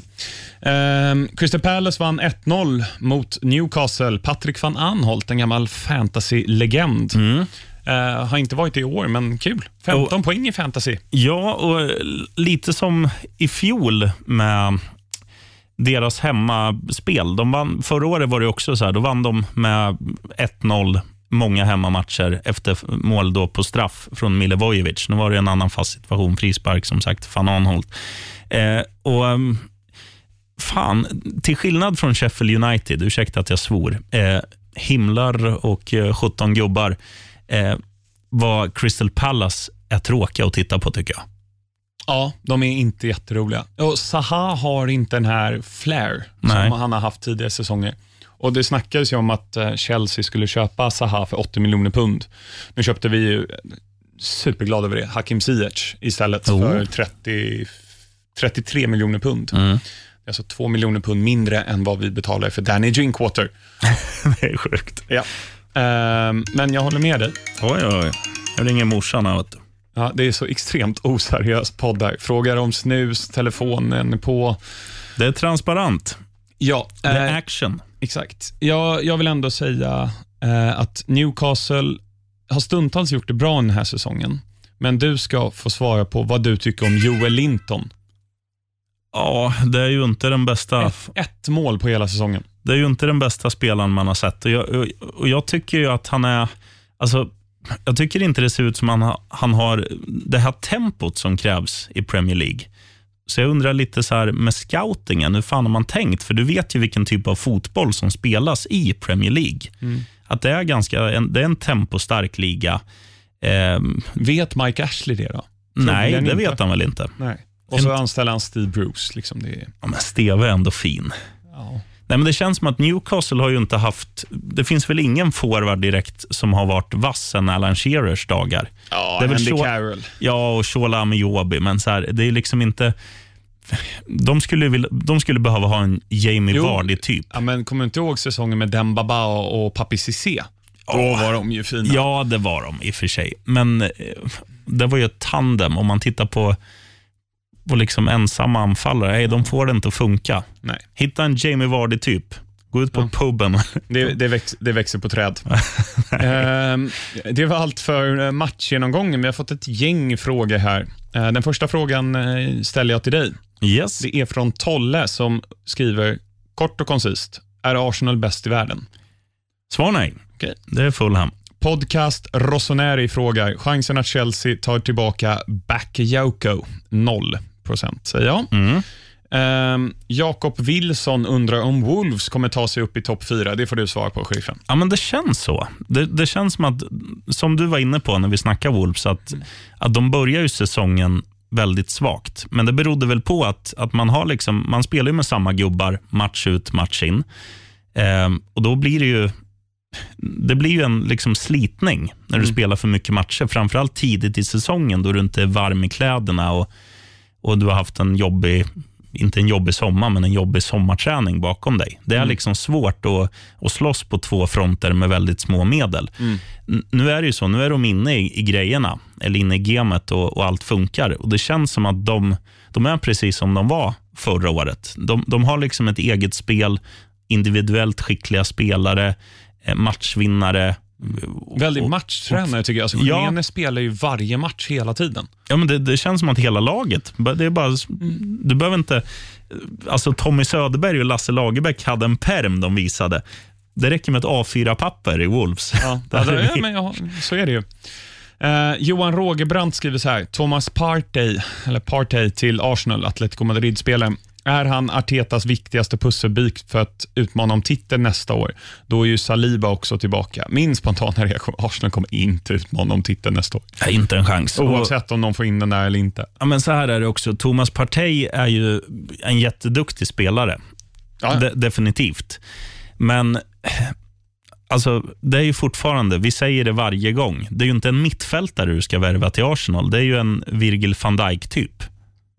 Um, Crystal Palace vann 1-0 mot Newcastle. Patrick van Anholt, en gammal fantasy-legend. Mm. Eh, har inte varit i år, men kul. 15 poäng i fantasy. Ja, och lite som i fjol med deras hemmaspel. De vann, förra året var det också så här, då vann de med 1-0 många hemmamatcher efter mål då på straff från Milivojevic. Nu var det en annan fast situation, frispark som sagt, van Anholt. Eh, och ehm, fan, till skillnad från Sheffield United, ursäkta att jag svor, eh, himlar och eh, 17 gubbar, eh, vad Crystal Palace är tråkiga att titta på tycker jag. Ja, de är inte jätteroliga. Och Zaha har inte den här flair Nej. som han har haft tidigare säsonger. Och Det snackades ju om att eh, Chelsea skulle köpa Zaha för 80 miljoner pund. Nu köpte vi ju, eh, superglada över det, Hakim Ziyech istället Oh. för 30, 33 miljoner pund. Mm. Det är alltså 2 miljoner pund mindre än vad vi betalar för Danny Drinkwater. Det är sjukt. Ja. Ehm, men jag håller med dig. Oj, oj, oj. Jag ringer morsan här. Vet du. Ja, det är så extremt oseriös podd här. Frågar om snus, telefonen är på. Det är transparent. Ja, Det är eh, action. exakt. Jag, jag vill ändå säga eh, att Newcastle har stundtals gjort det bra den här säsongen. Men du ska få svara på vad du tycker om Joel Linton. Ja, det är ju inte den bästa. Ett, ett mål på hela säsongen. Det är ju inte den bästa spelaren man har sett. Och jag, och- jag tycker ju att han är... Alltså, jag tycker inte det ser ut som han, har- han har det här tempot som krävs i Premier League. Så jag undrar lite så här med scoutingen, hur fan har man tänkt? För du vet ju vilken typ av fotboll som spelas i Premier League. Att det är, ganska, en, det är en tempostark liga. Ehm, Vet Mike Ashley det då? Nej, Troligen det inte. vet han väl inte. Nej. Och så anställer han Steve Bruce. Liksom det är, Ja, men Steve är ändå fin. Nej, men det känns som att Newcastle har ju inte haft... Det finns väl ingen forward direkt som har varit vass sen Alan Shearers dagar. Ja, Det är Andy så- Carroll. Ja, och Shola Amiobi, men så här, det är liksom inte... De skulle, vilja, de skulle behöva ha en Jamie. Vardy-typ. Ja, men kommer du inte ihåg säsongen med Dembaba och, och Papi Cissé? Då var de ju fina. Ja, det var de i och för sig. Men eh, det var ju ett tandem. Om man tittar på, på liksom ensamma anfallare, nej, de får det inte att funka. Nej, Hitta en Jamie Vardy-typ. Gå ut på puben. det, det, väx, det växer på träd. Ehm, det var allt för eh, matchgenomgången, men jag har fått ett gäng frågor här. Eh, Den första frågan eh, ställer jag till dig. Yes. Det är från Tolle som skriver kort och koncist. Är Arsenal bäst i världen? Svar nej. Okej. Det är Fulham. Podcast Rossoneri frågar, chansen att Chelsea tar tillbaka Bakayoko? 0 procent, säger jag. Mm. Ehm, Jakob Wilson undrar om Wolves kommer ta sig upp i topp 4. Det får du svara på, sheriffen. Ja, men det känns så. Det, det känns som att, som du var inne på när vi snackade Wolves, att, att de börjar ju säsongen väldigt svagt. Men det berodde väl på att, att man, har liksom, man spelar ju med samma gubbar match ut, match in. Ehm, och då blir det ju det blir ju en liksom slitning när du spelar för mycket matcher. Framförallt tidigt i säsongen då du inte är varm i kläderna och, och du har haft en jobbig, inte en jobbig sommar, men en jobbig sommarträning bakom dig. Det är liksom svårt att, att slåss på två fronter med väldigt små medel. N- Nu är det ju så, nu är de inne i, i grejerna, eller inne i gamet och, och allt funkar. Och Det känns som att de, de är precis som de var förra året. De, de har liksom ett eget spel, individuellt skickliga spelare, eh, matchvinnare. Väldigt Och- matchtränare tycker jag. Alltså, Ja. Jimenez spelar ju varje match hela tiden. Ja, men det, det känns som att hela laget, det är bara, du behöver inte... Alltså Tommy Söderberg och Lasse Lagerbäck hade en perm de visade. Det räcker med ett A4-papper i Wolves. Ja, är ja, men ja, så är det ju. Eh, Johan Rogerbrandt skriver så här. Thomas Partey, eller Partey till Arsenal, Atletico Madrid-spelaren. Är han Artetas viktigaste pusselbit för att utmana om titeln nästa år? Då är ju Saliba också tillbaka. Min spontana reaktion, Arsenal kommer inte utmana om titeln nästa år. Ja, inte en chans. Oavsett om de får in den där eller inte. ja, men så här är det också. Thomas Partey är ju en jätteduktig spelare. Ja, De, definitivt. Men alltså, det är ju fortfarande, vi säger det varje gång, det är ju inte en mittfältare du ska värva till Arsenal. Det är ju en Virgil van Dijk-typ.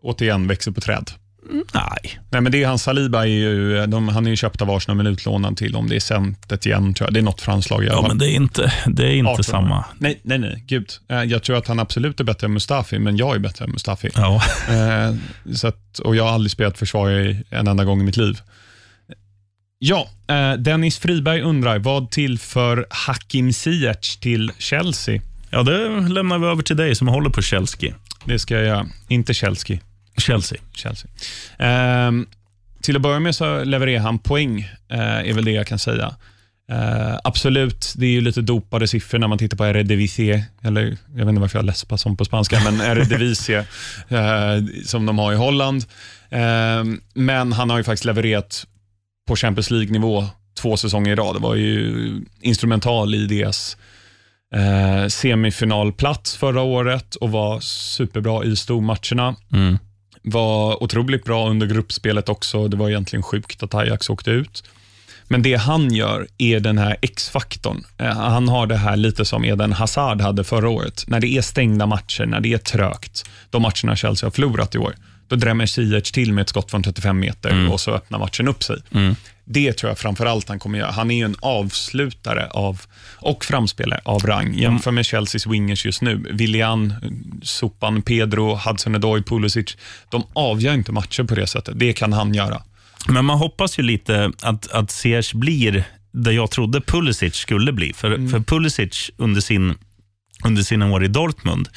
återigen, växer på träd. Nej, Nej, men det är hans Saliba, är ju, de, han är ju köpt av Arsenal men utlånad till om det är centet igen. Tror jag. Det är något franslag i alla ja, fall. men det är inte, det är inte 18 år. samma. Nej, nej, nej. Gud. Eh, Jag tror att han absolut är bättre än Mustafi, men jag är bättre än Mustafi. Ja. Eh, så att, och jag har aldrig spelat försvarare en enda gång i mitt liv. Ja, eh, Dennis Friberg undrar, vad till för Hakim Ziyech till Chelsea? ja, det lämnar vi över till dig som håller på Chelsea. Det ska jag göra. Inte Chelsea. Chelsea. Chelsea. Ehm, till att börja med så levererar han poäng, eh, är väl det jag kan säga. Eh, absolut, det är ju lite dopade siffror när man tittar på Eredivisie, eller jag vet inte varför jag läspar som på spanska, men Eredivisie eh, som de har i Holland. Ehm, men han har ju faktiskt levererat på Champions League-nivå två säsonger i rad. Det var ju instrumental i deras eh, semifinalplats förra året och var superbra i stormatcherna Mm. Var otroligt bra under gruppspelet också. Det var egentligen sjukt att Ajax åkte ut. Men det han gör är den här X-faktorn. Eh, Han har det här lite som Eden Hazard hade förra året. När det är stängda matcher, när det är trögt, de matcherna Chelsea har förlorat i år, då drämmer Ziyech till med ett skott från 35 meter och så öppnar matchen upp sig. Det tror jag framför-allt han kommer göra. Han är ju en avslutare av, och framspelare av rang. Jämför med Chelseas wingers just nu. Willian, Sopan, Pedro, Hudson-Odoi, Pulisic. De avgör inte matcher på det sättet. Det kan han göra. Men man hoppas ju lite att, att Ziyech blir det jag trodde Pulisic skulle bli. För, för Pulisic under, sin, under sina år i Dortmund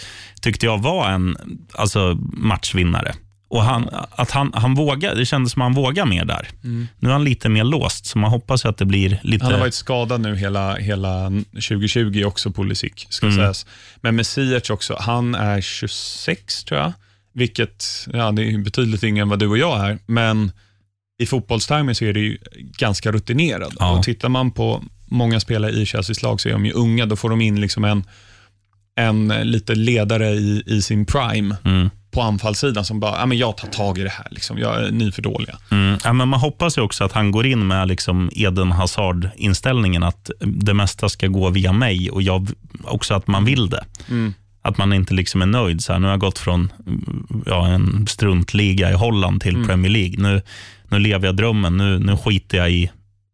tyckte jag var en alltså, matchvinnare. Och han, att han, han vågar, det kändes som att han vågar mer där. Nu är han lite mer låst, så man hoppas att det blir lite... Han har varit skadad nu hela, hela 2020 också, Pulisic, ska sägas. Men med Ziyech också, han är 26 tror jag, vilket ja, det är betydligt yngre än vad du och jag är, men i fotbollstermer så är det ju ganska rutinerad. Ja. Och tittar man på många spelare i Chelseas lag så är de ju unga, då får de in liksom en en lite ledare i, i sin prime Mm. På anfallssidan som bara, ja, men jag tar tag i det här. Liksom. Jag, ni är för dåliga. Mm. Ja, men man hoppas ju också att han går in med liksom Eden Hazard-inställningen att det mesta ska gå via mig och jag, också att man vill det. Mm. Att man inte liksom är nöjd. Så här, nu har jag gått från mm, ja, en struntliga i Holland till Mm. Premier League. Nu, nu lever jag drömmen. Nu, nu skiter jag i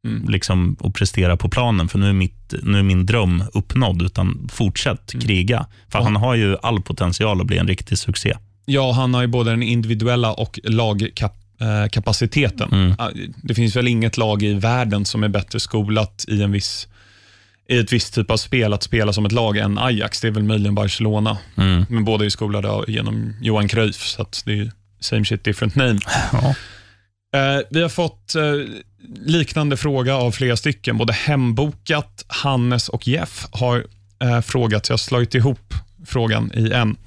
Mm. liksom, att prestera på planen, för nu är, mitt, nu är min dröm uppnådd. Utan fortsätt Mm. kriga. För Ja. han har ju all potential att bli en riktig succé. Ja, han har ju både den individuella och lagkapaciteten. Mm. Det finns väl inget lag i världen som är bättre skolat i en viss i ett visst typ av spel att spela som ett lag än Ajax. Det är väl möjligen Barcelona. Mm. Men båda är skolade genom Johan Cruyff, så det är same shit different name. Ja. Eh, vi har fått eh, liknande fråga av flera stycken. Både Hembokat, Hannes och Jeff har eh, frågat, så jag har slagit ihop frågan i en.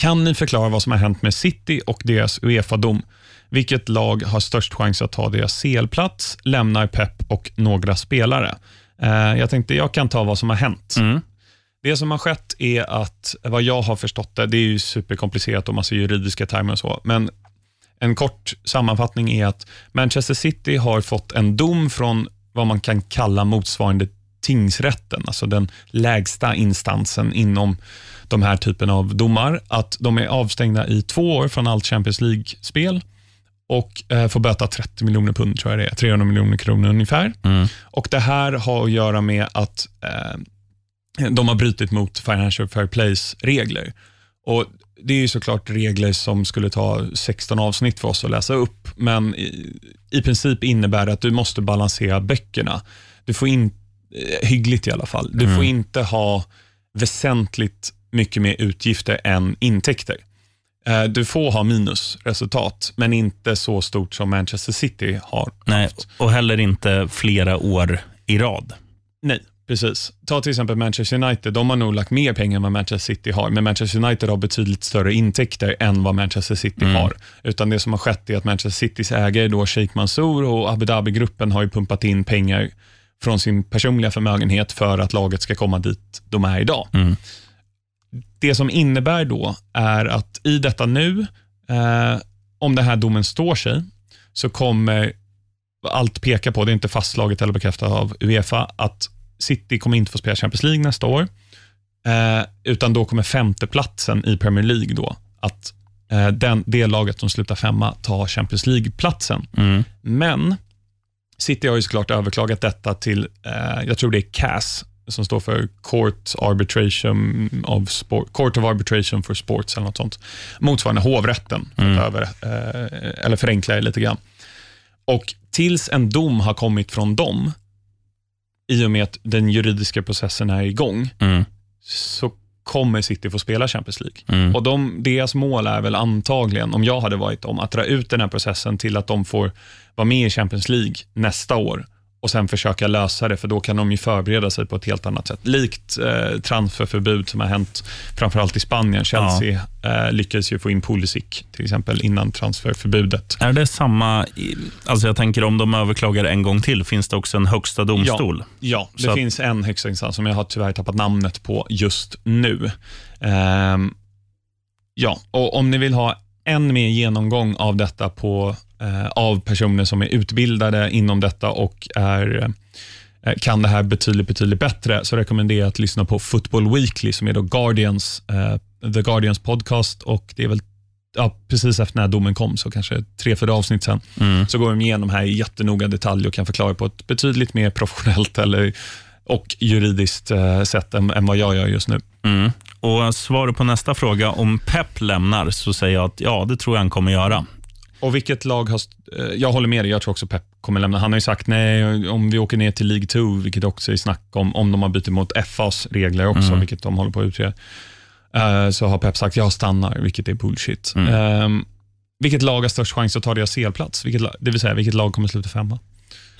Kan ni förklara vad som har hänt med City och deras Uefa-dom? Vilket lag har störst chans att ta deras CL-plats? Lämnar Pep och några spelare? Eh, jag tänkte jag kan ta vad som har hänt. Mm. Det som har skett är att, vad jag har förstått det, det är ju superkomplicerat och massa juridiska termer och så, men en kort sammanfattning är att Manchester City har fått en dom från vad man kan kalla motsvarande tingsrätten, alltså den lägsta instansen inom de här typen av domar, att de är avstängda i två år från allt Champions League-spel och eh, får böta 30 miljoner pund, tror jag det är, 300 miljoner kronor ungefär. Mm. Och Det här har att göra med att eh, de har brutit mot Financial Fair Plays regler. Och Det är ju såklart regler som skulle ta 16 avsnitt för oss att läsa upp, men i, i princip innebär det att du måste balansera böckerna. Du får in, eh, hyggligt i alla fall, du får inte ha väsentligt mycket mer utgifter än intäkter. Eh, Du får ha minusresultat, men inte så stort som Manchester City har Nej, haft. och heller inte flera år i rad. Nej, precis. Ta till exempel Manchester United. De har nog lagt mer pengar än vad Manchester City har, men Manchester United har betydligt större intäkter än vad Manchester City har. Utan Det som har skett är att Manchester Citys ägare, då Sheikh Mansour och Abu Dhabi-gruppen har ju pumpat in pengar från sin personliga förmögenhet för att laget ska komma dit de är idag. Mm. Det som innebär då är att i detta nu, eh, om den här domen står sig, så kommer allt peka på, det är inte fastslaget eller bekräftat av Uefa, att City kommer inte få spela Champions League nästa år, eh, utan då kommer femteplatsen i Premier League då, att eh, den, det laget som slutar femma tar Champions League-platsen. Mm. Men City har ju såklart överklagat detta till, eh, jag tror det är CAS, som står för Court, Arbitration of Sport, Court of Arbitration for Sports eller något sånt. Motsvarande hovrätten, att över, eh, eller förenkla det lite grann. Och tills en dom har kommit från dem, i och med att den juridiska processen är igång, Mm. så kommer City få spela Champions League. Mm. Och de, Deras mål är väl antagligen, om jag hade varit dem, att dra ut den här processen till att de får vara med i Champions League nästa år och sen försöka lösa det, för då kan de ju förbereda sig på ett helt annat sätt. Likt eh, transferförbud som har hänt framförallt i Spanien. Chelsea eh, lyckades ju få in Pulisic till exempel innan transferförbudet. Är det samma, alltså jag tänker om de överklagar en gång till, finns det också en högsta domstol? Ja, det Så att- finns en högsta instans som jag har tyvärr tappat namnet på just nu. Ehm, ja, och om ni vill ha en mer genomgång av detta på, eh, av personer som är utbildade inom detta och är, eh, kan det här betydligt, betydligt bättre, så rekommenderar jag att lyssna på Football Weekly, som är då Guardians, eh, The Guardians podcast och det är väl ja, precis efter när domen kom, så kanske tre, fyra avsnitt sen, Mm. så går de igenom här i jättenoga detalj och kan förklara på ett betydligt mer professionellt eller, och juridiskt eh, sätt än, än vad jag gör just nu. Mm. Och Svaret på nästa fråga, om Pep lämnar, så säger jag att ja, det tror jag han kommer göra. Och vilket lag har... eh, Jag håller med dig, jag tror också Pep kommer lämna. Han har ju sagt nej, om vi åker ner till League 2, vilket också är snack om, om de har bytt mot FAs regler också, vilket de håller på att utreda, eh, så har Pep sagt jag stannar, vilket är bullshit. Ehm, vilket lag har störst chans att ta deras CL-plats? Det vill säga, vilket lag kommer sluta femma?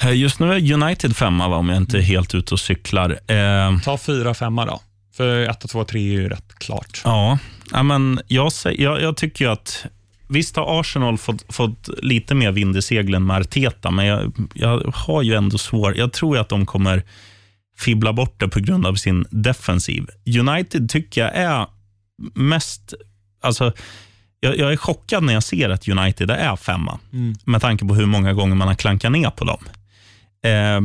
Eh, Just nu är United femma, va, om jag inte är helt ute och cyklar. Eh, Ta fyra, femma då. För 1, 2, 3 är ju rätt klart. ja, men jag, jag, jag tycker att Visst har Arsenal fått, fått lite mer vind i seglen med Arteta, men jag, jag har ju ändå svår... Jag tror att de kommer fibblar bort det på grund av sin defensiv. United tycker jag är mest... Alltså, jag, jag är chockad när jag ser att United är femma, Mm. med tanke på hur många gånger man har klankat ner på dem. Eh,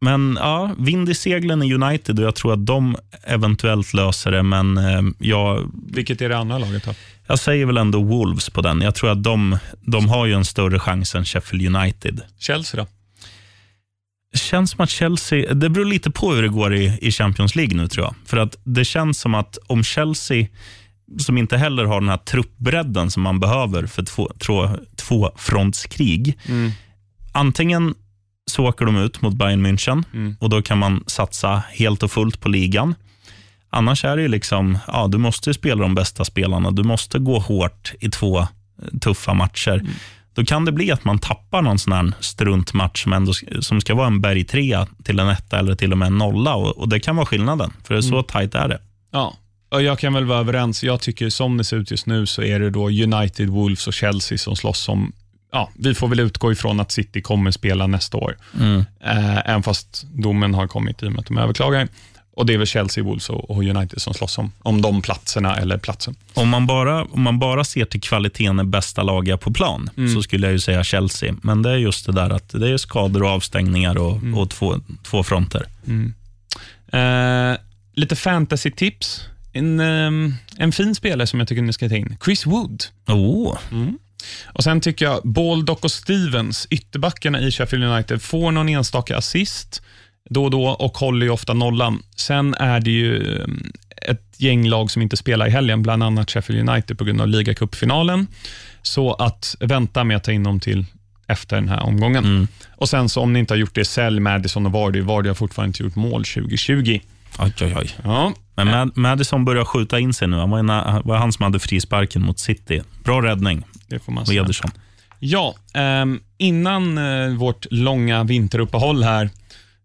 men ja, vind i seglen i United och jag tror att de eventuellt löser det, men eh, jag, Vilket är det andra laget då? jag säger väl ändå Wolves på den. Jag tror att de, de har ju en större chans än Sheffield United. Chelsea då? känns som att Chelsea, det beror lite på hur det går i, i Champions League nu tror jag. För att det känns som att om Chelsea, som inte heller har den här truppbredden som man behöver för två, två, tvåfrontskrig. Mm. Antingen så åker de ut mot Bayern München Mm. och då kan man satsa helt och fullt på ligan. Annars är det ju liksom, ja, du måste spela de bästa spelarna. Du måste gå hårt i två eh, tuffa matcher. Då kan det bli att man tappar någon sån här struntmatch som, ändå, som ska vara en bergtrea till en etta eller till och med en nolla. Och, och Det kan vara skillnaden, för är så tajt är det. Ja, och jag kan väl vara överens. Jag tycker som det ser ut just nu så är det då United, Wolves och Chelsea som slåss om Ja, vi får väl utgå ifrån att City kommer spela nästa år. Eh, även fast domen har kommit i och med att de överklagar. Och Det är väl Chelsea, Wolves och, United som slåss om, om de platserna eller platsen. Om man, bara, om man bara ser till kvaliteten i bästa laget på plan, så skulle jag ju säga Chelsea. Men det är just det där att det är skador och avstängningar och, och två, två fronter. Eh, lite fantasy-tips. En, ehm, en fin spelare som jag tycker ni ska ta in. Chris Wood. Oh. Och Sen tycker jag Baldock och Stevens, ytterbackarna i Sheffield United, får någon enstaka assist då och då och håller ju ofta nollan. Sen är det ju um, ett gäng lag som inte spelar i helgen, bland annat Sheffield United på grund av ligacupfinalen. Så att vänta med att ta in dem till efter den här omgången. Och Sen så om ni inte har gjort det, sälj Madison och Vardy. Vardy har fortfarande inte gjort mål 2020. Oj, oj, oj. Ja, Men Mad- Madison börjar skjuta in sig nu. Han var, en, var han som hade frisparken mot City. Bra räddning det får man säga. Ederson. Ja, ehm, innan eh, vårt långa vinteruppehåll här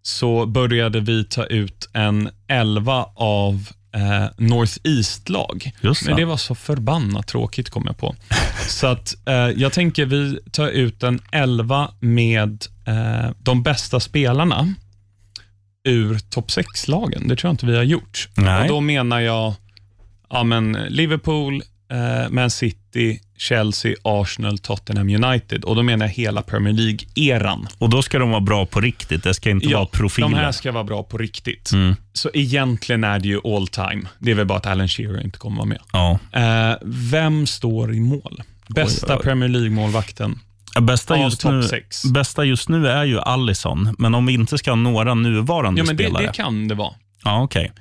så började vi ta ut en elva av eh, North East-lag. Men det. det var så förbannat tråkigt kom jag på. Så att eh, jag tänker vi tar ut en elva med eh, de bästa spelarna ur topp 6-lagen. Det tror jag inte vi har gjort. Nej. Och Då menar jag ja, men Liverpool, eh, Man City, Chelsea, Arsenal, Tottenham United. Och Då menar jag hela Premier League-eran. Och då ska de vara bra på riktigt. Det ska inte vara profiler. de här ska vara bra på riktigt. Mm. Så egentligen är det ju all time. Det är väl bara att Alan Shearer inte kommer vara med. Ja. Eh, vem står i mål? Bästa Oj, oj. Premier League-målvakten. Bästa, just nu, bästa just nu är ju Allison, men om vi inte ska ha några nuvarande Ja, men det, spelare. det kan det vara. Ja, okej.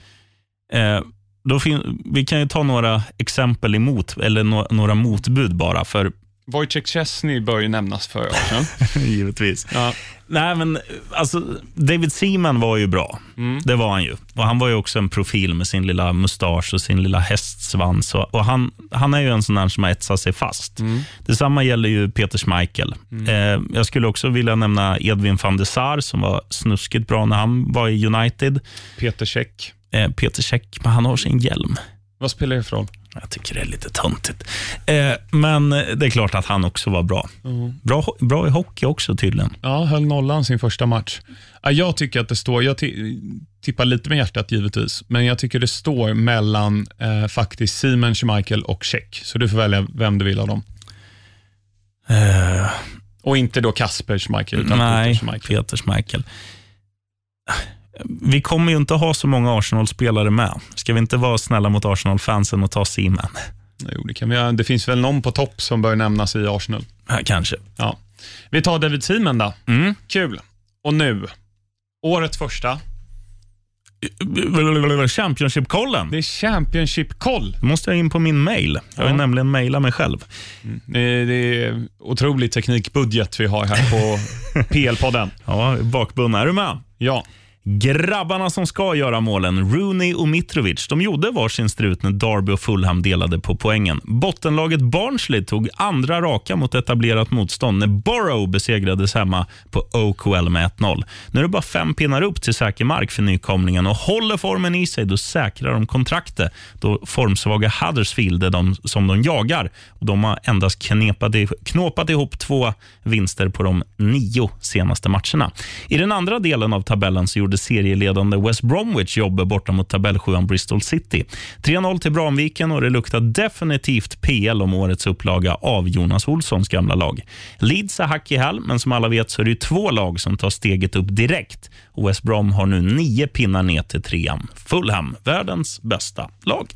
Eh, då vi kan ju ta några exempel emot, eller no- några motbud bara. För Wojciech Szczesny bör ju nämnas för Arsenal. Givetvis. ja. Nej, men alltså, David Seaman var ju bra. Det var han ju. Och Han var ju också en profil med sin lilla mustasch och sin lilla hästsvans. Och, och han, han är ju en sån där som har etsat sig fast. Detsamma gäller ju Peter Schmeichel. Eh, jag skulle också vilja nämna Edvin van der Sar som var snuskigt bra när han var i United. Peter Cech. Eh, Peter men han har sin hjälm. Vad spelar det för roll? Jag tycker det är lite töntigt. Eh, men det är klart att han också var bra. Bra, ho- bra i hockey också tydligen. Ja, höll nollan sin första match. Ja, jag tycker att det står, jag ti- tippar lite med hjärtat givetvis, men jag tycker det står mellan eh, faktiskt Simon Schmeichel och Cech. Så du får välja vem du vill av dem. Eh, Och inte då Kasper Schmeichel, utan nej, Peter Schmeichel. Peter Schmeichel. Vi kommer ju inte ha så många Arsenal-spelare med. Ska vi inte vara snälla mot Arsenal-fansen och ta Seaman? Jo, det, kan vi göra. det finns väl någon på topp som bör nämnas i Arsenal. Ja, kanske. Ja. Vi tar David Seaman då. Mm. Kul. Och nu, årets första. Championship-kollen. Det är Championship-koll. Då måste jag in på min mail. Jag har Ja. nämligen mailat mig själv. Det är, det är otrolig teknikbudget vi har här på PL-podden. Ja, bakbundna. Är du med? Ja. Grabbarna som ska göra målen, Rooney och Mitrovic, de gjorde varsin strut när Derby och Fulham delade på poängen. Bottenlaget Barnsley tog andra raka mot etablerat motstånd när Borough besegrades hemma på Oakwell med 1-0. Nu är det bara fem pinnar upp till säker mark för nykomlingen och håller formen i sig, då säkrar de kontraktet. Då formsvaga Huddersfield är de som de jagar. Och de har endast knepat, knåpat ihop två vinster på de nio senaste matcherna. I den andra delen av tabellen så gjorde gjorde serieledande West Bromwich jobbet borta mot tabellsjuan Bristol City. 3-0 till Bramviken och det luktar definitivt PL om årets upplaga av Jonas Olssons gamla lag. Leeds är hack i häl, men som alla vet så är det två lag som tar steget upp direkt. Och West Brom har nu nio pinnar ner till trean. Fulham, världens bästa lag.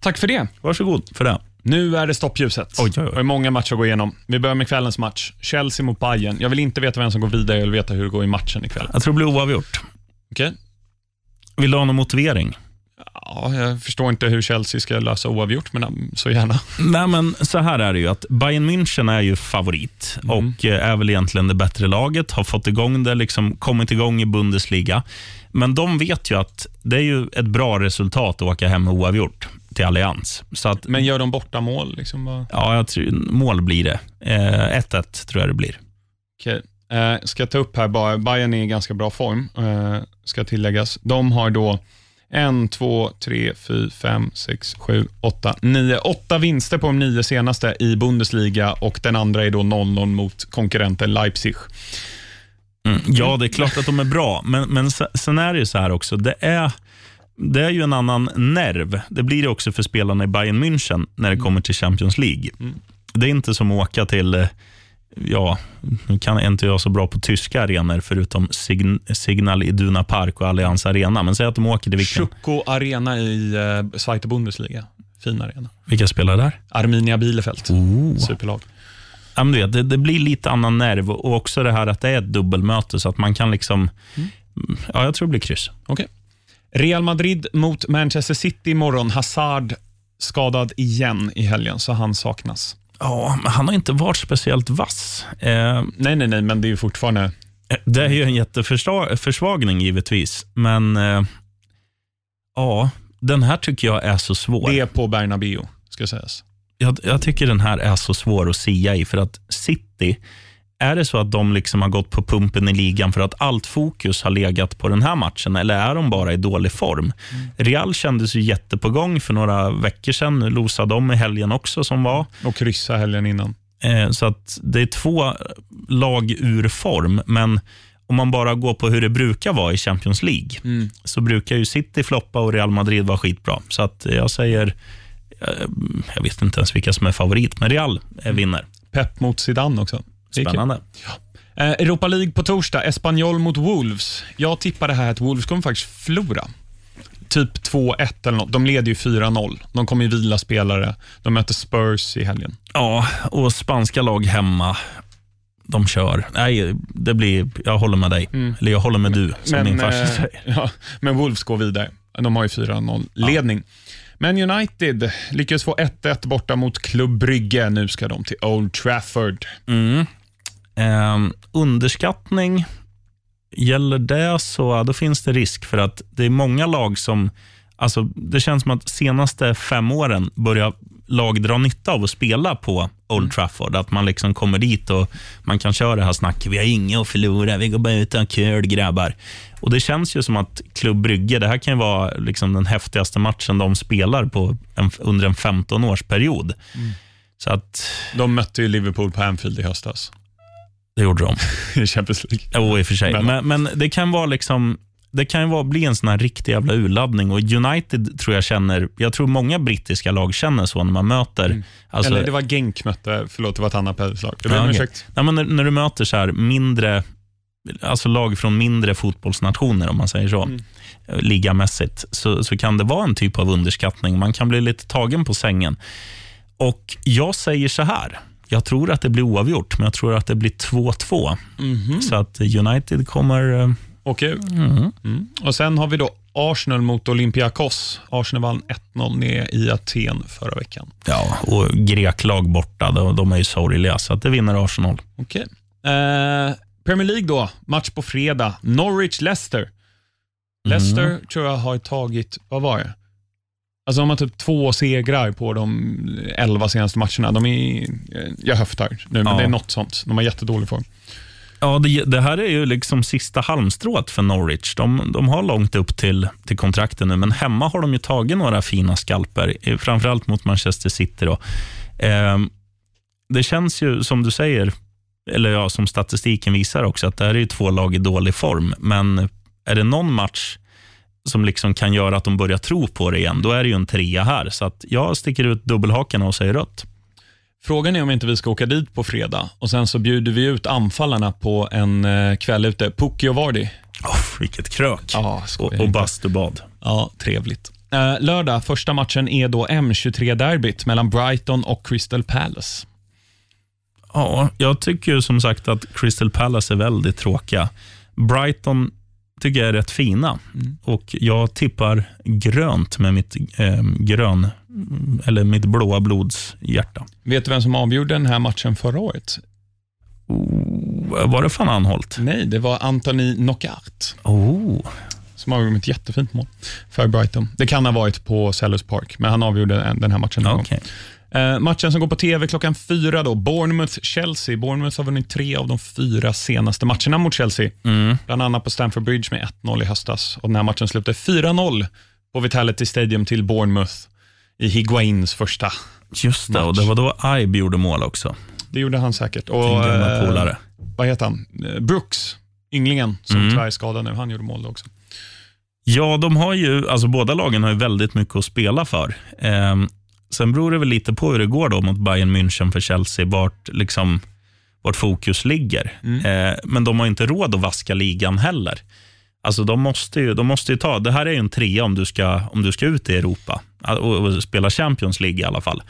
Tack för det. Varsågod för det. Nu är det stoppljuset. Oj, oj, oj. Är många matcher att gå igenom. Vi börjar med kvällens match. Chelsea mot Bayern. Jag vill inte veta vem som går vidare, jag vill veta hur det går i matchen ikväll. Jag tror det blir oavgjort. Okej? Vill du ha någon motivering? Ja, jag förstår inte hur Chelsea ska lösa oavgjort, men um, så gärna. Nej, men så här är det ju. att Bayern München är ju favorit och eh, är väl egentligen det bättre laget. Har fått igång det, liksom kommit igång i Bundesliga. Men de vet ju att det är ju ett bra resultat att åka hem med oavgjort till Allians. Så att, Men gör de borta mål? Liksom ja, jag tror, mål blir det. Eh, 1-1 tror jag det blir. Okej. Eh, ska jag ta upp här bara, Bayern är i ganska bra form, eh, ska tilläggas. De har då en, två, tre, fyra, fem, sex, sju, åtta, nio. Åtta vinster på de nio senaste i Bundesliga och den andra är då 0-0 mot konkurrenten Leipzig. Mm. Ja, det är klart att de är bra, men, men se- sen är det ju så här också. Det är, det är ju en annan nerv. Det blir det också för spelarna i Bayern München när det kommer till Champions League. Det är inte som att åka till, eh, ja, nu kan inte jag så bra på tyska arenor förutom Sign Signal Iduna Park och Allianz Arena, men säg att de åker till vilken, Schuko Arena i eh, Zweite Bundesliga. Fin arena. vilka spelar där? Arminia Bielefeld. Oh. Superlag. Ja, men det, det blir lite annan nerv och också det här att det är ett dubbelmöte så att man kan liksom, ja, jag tror det blir kryss. Okej. Real Madrid mot Manchester City imorgon. Hazard skadad igen i helgen, så han saknas. Ja, han har inte varit speciellt vass. Eh, Nej, nej, nej, men det är ju fortfarande... det är ju en jätteförsvagning givetvis, men eh, ja, den här tycker jag är så svår. Det är på Bernabéu, ska sägas. Jag, jag tycker den här är så svår att sia i, för att City, är det så att de liksom har gått på pumpen i ligan för att allt fokus har legat på den här matchen, eller är de bara i dålig form? Real kändes ju jättepågång för några veckor sedan. Nu losade de i helgen också som var. Och kryssa helgen innan. Eh, Så att det är två lag ur form, men om man bara går på hur det brukar vara i Champions League, så brukar ju City floppa och Real Madrid vara skitbra. Så att jag säger, eh, jag vet inte ens vilka som är favorit, men Real eh, vinner. Pep mot Zidane också. Det. Spännande. Eh, Europa League på torsdag. Espanyol mot Wolves. Jag tippade här att Wolves kommer faktiskt förlora. Typ 2-1 eller något. De leder ju 4-0. De kommer ju vila spelare. De möter Spurs i helgen. Ja, och spanska lag hemma, de kör. Nej, det blir, jag håller med dig. Eller jag håller med du, som min farsa eh, säger. ja, men Wolves går vidare. De har ju 4-0-ledning. Men United lyckas få 1-1 borta mot Club Brygge. Nu ska de till Old Trafford. Mm. Ehm, underskattning, gäller det så då finns det risk för att det är många lag som, alltså det känns som att senaste fem åren börjar lag dra nytta av att spela på Old Trafford. Att man liksom kommer dit och man kan köra det här snacket. Vi har inget att förlora, vi går bara ut och har kul grabbar. Och Det känns ju som att Klubb Brygge, det här kan ju vara liksom den häftigaste matchen de spelar på en, under en 15-årsperiod. Så att, De mötte ju Liverpool på Anfield i höstas det gjorde de. i Champions League. Jo, i och för sig. Men- Men, men det kan vara liksom det kan ju vara, bli en sån här riktig jävla urladdning och United tror jag känner, jag tror många brittiska lag känner så när man möter, alltså, Eller det var Genk mötte, förlåt det var ett annat lag. Jag Ja. Nej, men när, när du möter så här mindre, alltså lag från mindre fotbollsnationer, om man säger så, Mm. ligamässigt, så, så kan det vara en typ av underskattning. Man kan bli lite tagen på sängen. Och jag säger så här, jag tror att det blir oavgjort, men jag tror att det blir 2-2. Mhm. Så att United kommer... eh, Åker ut. Mm. Och Sen har vi då Arsenal mot Olympiakos. Arsenal vann 1-0 ner i Aten förra veckan. Ja, och greklag borta, de, de är ju sorgliga, så att det vinner Arsenal. Okej. Eh, Premier League då, match på fredag. Norwich-Leicester. Leicester tror jag har tagit, vad var det? Alltså de har typ två segrar på de elva senaste matcherna. De är, eh, jag höftar nu, men Ja. det är något sånt. De har jättedålig form. Ja, det, det här är ju liksom sista halmstrået för Norwich. De, de har långt upp till, till kontrakten nu, men hemma har de ju tagit några fina skalper, framförallt mot Manchester City. Då. Eh, det känns ju, som du säger, eller ja, som statistiken visar också, att det här är ju två lag i dålig form, men är det någon match som liksom kan göra att de börjar tro på det igen, då är det ju en trea här. Så att jag sticker ut dubbelhakarna och säger rött. Frågan är om inte vi ska åka dit på fredag och sen så bjuder vi ut anfallarna på en eh, kväll ute. Pucki och Vardy. Oh, vilket krök. Ja, och, och bastubad. Ja, trevligt. Eh, lördag, första matchen är då M23-derbyt mellan Brighton och Crystal Palace. Ja, jag tycker som sagt att Crystal Palace är väldigt tråkiga. Brighton tycker jag är rätt fina mm. och jag tippar grönt med mitt eh, grön eller mitt blåa blods hjärta. Vet du vem som avgjorde den här matchen förra året? Oh, var det fan Anholt? Nej, det var Anthony Knockout. Oh. Som avgjorde ett jättefint mål för Brighton. Det kan ha varit på Sellers Park, men han avgjorde den här matchen. Okay. Eh, matchen som går på tv klockan fyra, då, Bournemouth-Chelsea. Bournemouth har vunnit tre av de fyra senaste matcherna mot Chelsea. Mm. Bland annat på Stamford Bridge med 1-0 i höstas. Och den här matchen slutade 4-0 på Vitality Stadium till Bournemouth i Higuains första Just det, match. och det var då Ibe gjorde mål också. Det gjorde han säkert. Och, eh, vad heter han? Eh, Brooks, ynglingen, som mm. tyvärr är skadad nu. Han gjorde mål också. Ja, de har ju, alltså båda lagen har ju väldigt mycket att spela för. Eh, Sen beror det väl lite på hur det går då mot Bayern München för Chelsea, vart, liksom, vart fokus ligger. Mm. Eh, men de har inte råd att vaska ligan heller. Alltså de måste ju, de måste ju ta, det här är ju en trea om du ska, om du ska ut i Europa och, och spela Champions League i alla fall.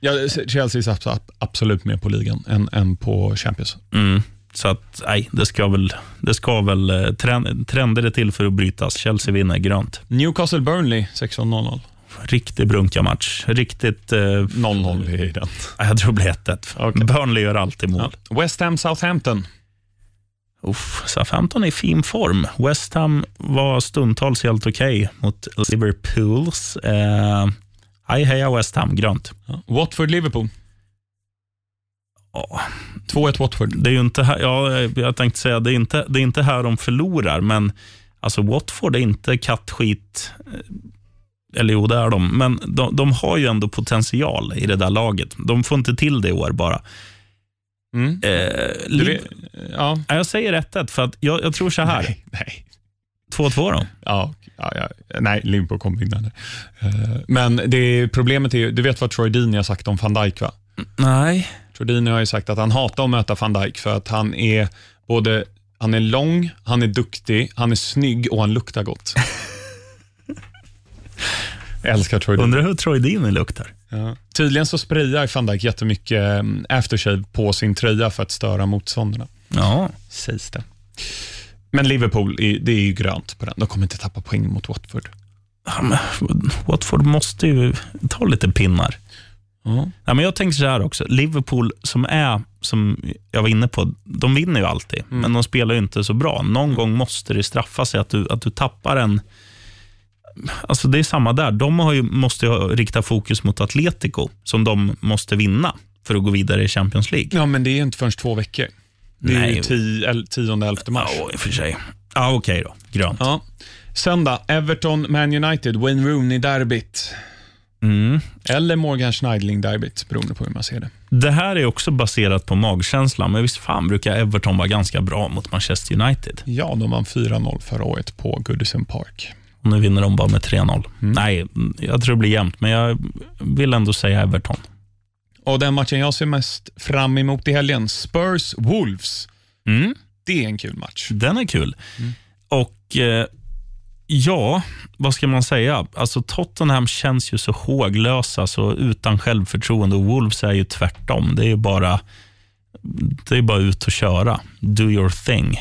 Ja, Chelsea är absolut mer på ligan än, än på Champions. Mm. Så att, nej, det ska väl, det ska väl eh, trend, trender är till för att brytas. Chelsea vinner grönt. Newcastle Burnley 16-0. Riktig brunka-match. Riktigt... 0-0 eh, i den. Jag tror det blir 1-1. Okay. Burnley gör alltid mål. Ja. West Ham Southampton. Uff, Southampton är i fin form. West Ham var stundtals helt okej okay mot Liverpools. Eh, hej heja West Ham, grönt. Ja. Watford-Liverpool. Oh. 2-1 Watford. Det är ju inte här, ja, jag tänkte säga, det är inte, det är inte här de förlorar, men alltså Watford är inte kattskit eller jo, det är de. Men de, de, har ju ändå potential i det där laget. De får inte till det i år bara. Mm. Eh, vet, ja. Jag säger 1-1 för att jag, jag, tror så här. Nej. 2-2 då? Ja, ja, ja, nej, Liverpool kommer vinna. Uh, men det problemet är ju, du vet vad Troy Deeney har sagt om van Dijk va? Nej. Troy Deeney har ju sagt att han hatar att möta van Dijk för att han är både han är lång, han är duktig, han är snygg och han luktar gott. Jag älskar Troy Undrar hur Troy Deeney luktar. Ja. Tydligen så sprayar van Dijk jättemycket mm, aftershave på sin tröja för att störa motståndarna. Ja. Sägs det. Men Liverpool, det är ju grönt på den. De kommer inte tappa poäng mot Watford. Ja, men Watford måste ju ta lite pinnar. Ja. Ja, men jag tänker så här också. Liverpool som är, som jag var inne på, de vinner ju alltid, mm. men de spelar ju inte så bra. Någon gång måste det straffa sig att du, att du tappar en alltså det är samma där. De ju, måste ju rikta fokus mot Atletico, som de måste vinna för att gå vidare i Champions League. Ja, men det är inte förrän två veckor. Det är Nej. ju 10-11 mars. Ja, i och för sig. Ja, okej okay då. Grönt. Ja. Söndag, Everton, Man United, Wayne Rooney-derbyt. Mm. Eller Morgan Schneidling-derbyt, beroende på hur man ser det. Det här är också baserat på magkänslan, men visst fan brukar Everton vara ganska bra mot Manchester United? Ja, de vann 4-0 förra året på Goodison Park. Nu vinner de bara med 3-0. Mm. Nej, jag tror det blir jämnt, men jag vill ändå säga Everton. Och Den matchen jag ser mest fram emot i helgen, Spurs-Wolves. Mm. Det är en kul match. Den är kul. Mm. Och eh, ja, vad ska man säga? Alltså Tottenham känns ju så håglösa, så utan självförtroende. Och Wolves är ju tvärtom. Det är ju bara, det är bara ut och köra. Do your thing.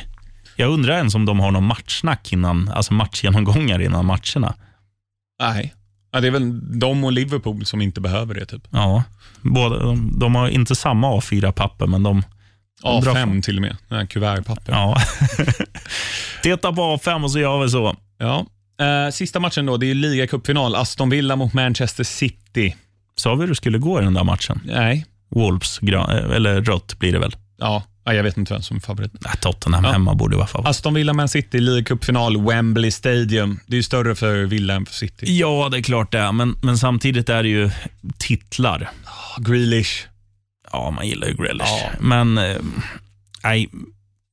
Jag undrar ens om de har någon matchsnack innan, alltså matchgenomgångar innan matcherna. Nej, ja, det är väl de och Liverpool som inte behöver det. typ. Ja, båda, de, de har inte samma A4-papper, men de... A5 till och med, kuvertpapper. Ja. Titta på A5 och så gör vi så. Ja. Eh, sista matchen då, det är ligacupfinal. Aston Villa mot Manchester City. Sa vi hur det skulle gå i den där matchen? Nej. Wolves, eller rött blir det väl? Ja, Ja, jag vet inte vem som är favorit. Nej, Tottenham ja. hemma borde vara favorit. Aston Villa Man City, League Cup-final, Wembley Stadium. Det är ju större för Villa än för City. Ja, det är klart det är, men, men samtidigt är det ju titlar. Oh, Grealish. Ja, man gillar ju Grealish. Ja. Men, eh, nej,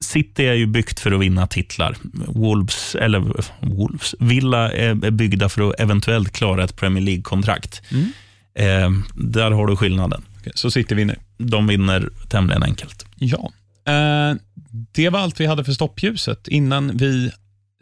City är ju byggt för att vinna titlar. Wolves, eller Wolves, Villa är, är byggda för att eventuellt klara ett Premier League-kontrakt. Eh, där har du skillnaden. Okej, Så City vinner. De vinner tämligen enkelt. Ja. Eh, det var allt vi hade för stoppljuset. Innan vi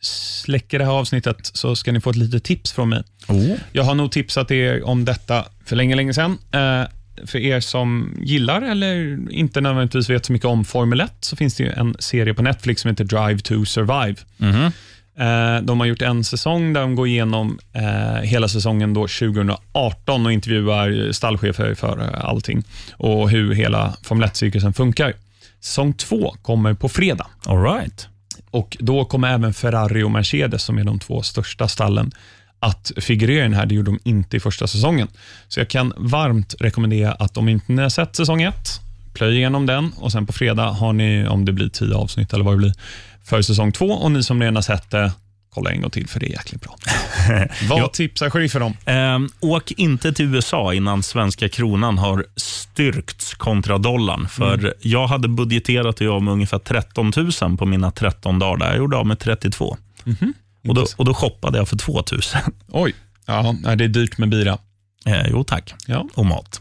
släcker det här avsnittet så ska ni få ett litet tips från mig. Oh. Jag har nog tipsat er om detta för länge, länge sedan. Eh, för er som gillar eller inte nödvändigtvis vet så mycket om Formel 1 så finns det ju en serie på Netflix som heter Drive to Survive. Mhm. Eh, De har gjort en säsong där de går igenom eh, hela säsongen då 2018 och intervjuar stallchefer för allting och hur hela Formel 1-cirkusen funkar. Säsong två kommer på fredag All right. och då kommer även Ferrari och Mercedes, som är de två största stallen, att figurera i den här. Det gjorde de inte i första säsongen. Så jag kan varmt rekommendera att om inte ni har sett säsong ett, plöj igenom den och sen på fredag har ni, om det blir tio avsnitt eller vad det blir, för säsong två och ni som redan har sett det, kolla en gång till för det är jäkligt bra. vad Ja. tipsar sheriffen om? Eh, åk inte till USA innan svenska kronan har styrkts kontra dollarn. För Jag hade budgeterat att av med ungefär 13 000 på mina 13 dagar. Jag gjorde av med 32. Och, då, och då shoppade jag för 2 000. Oj, ja, det är dyrt med bira. Eh, jo tack. Ja. Och mat.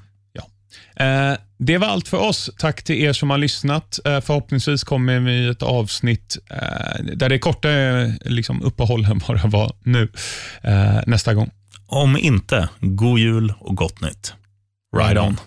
Eh, det var allt för oss. Tack till er som har lyssnat. Eh, förhoppningsvis kommer vi ett avsnitt eh, där det är korta eh, liksom, uppehåll än vad det var nu nästa gång. Om inte, god jul och gott nytt. Ride on.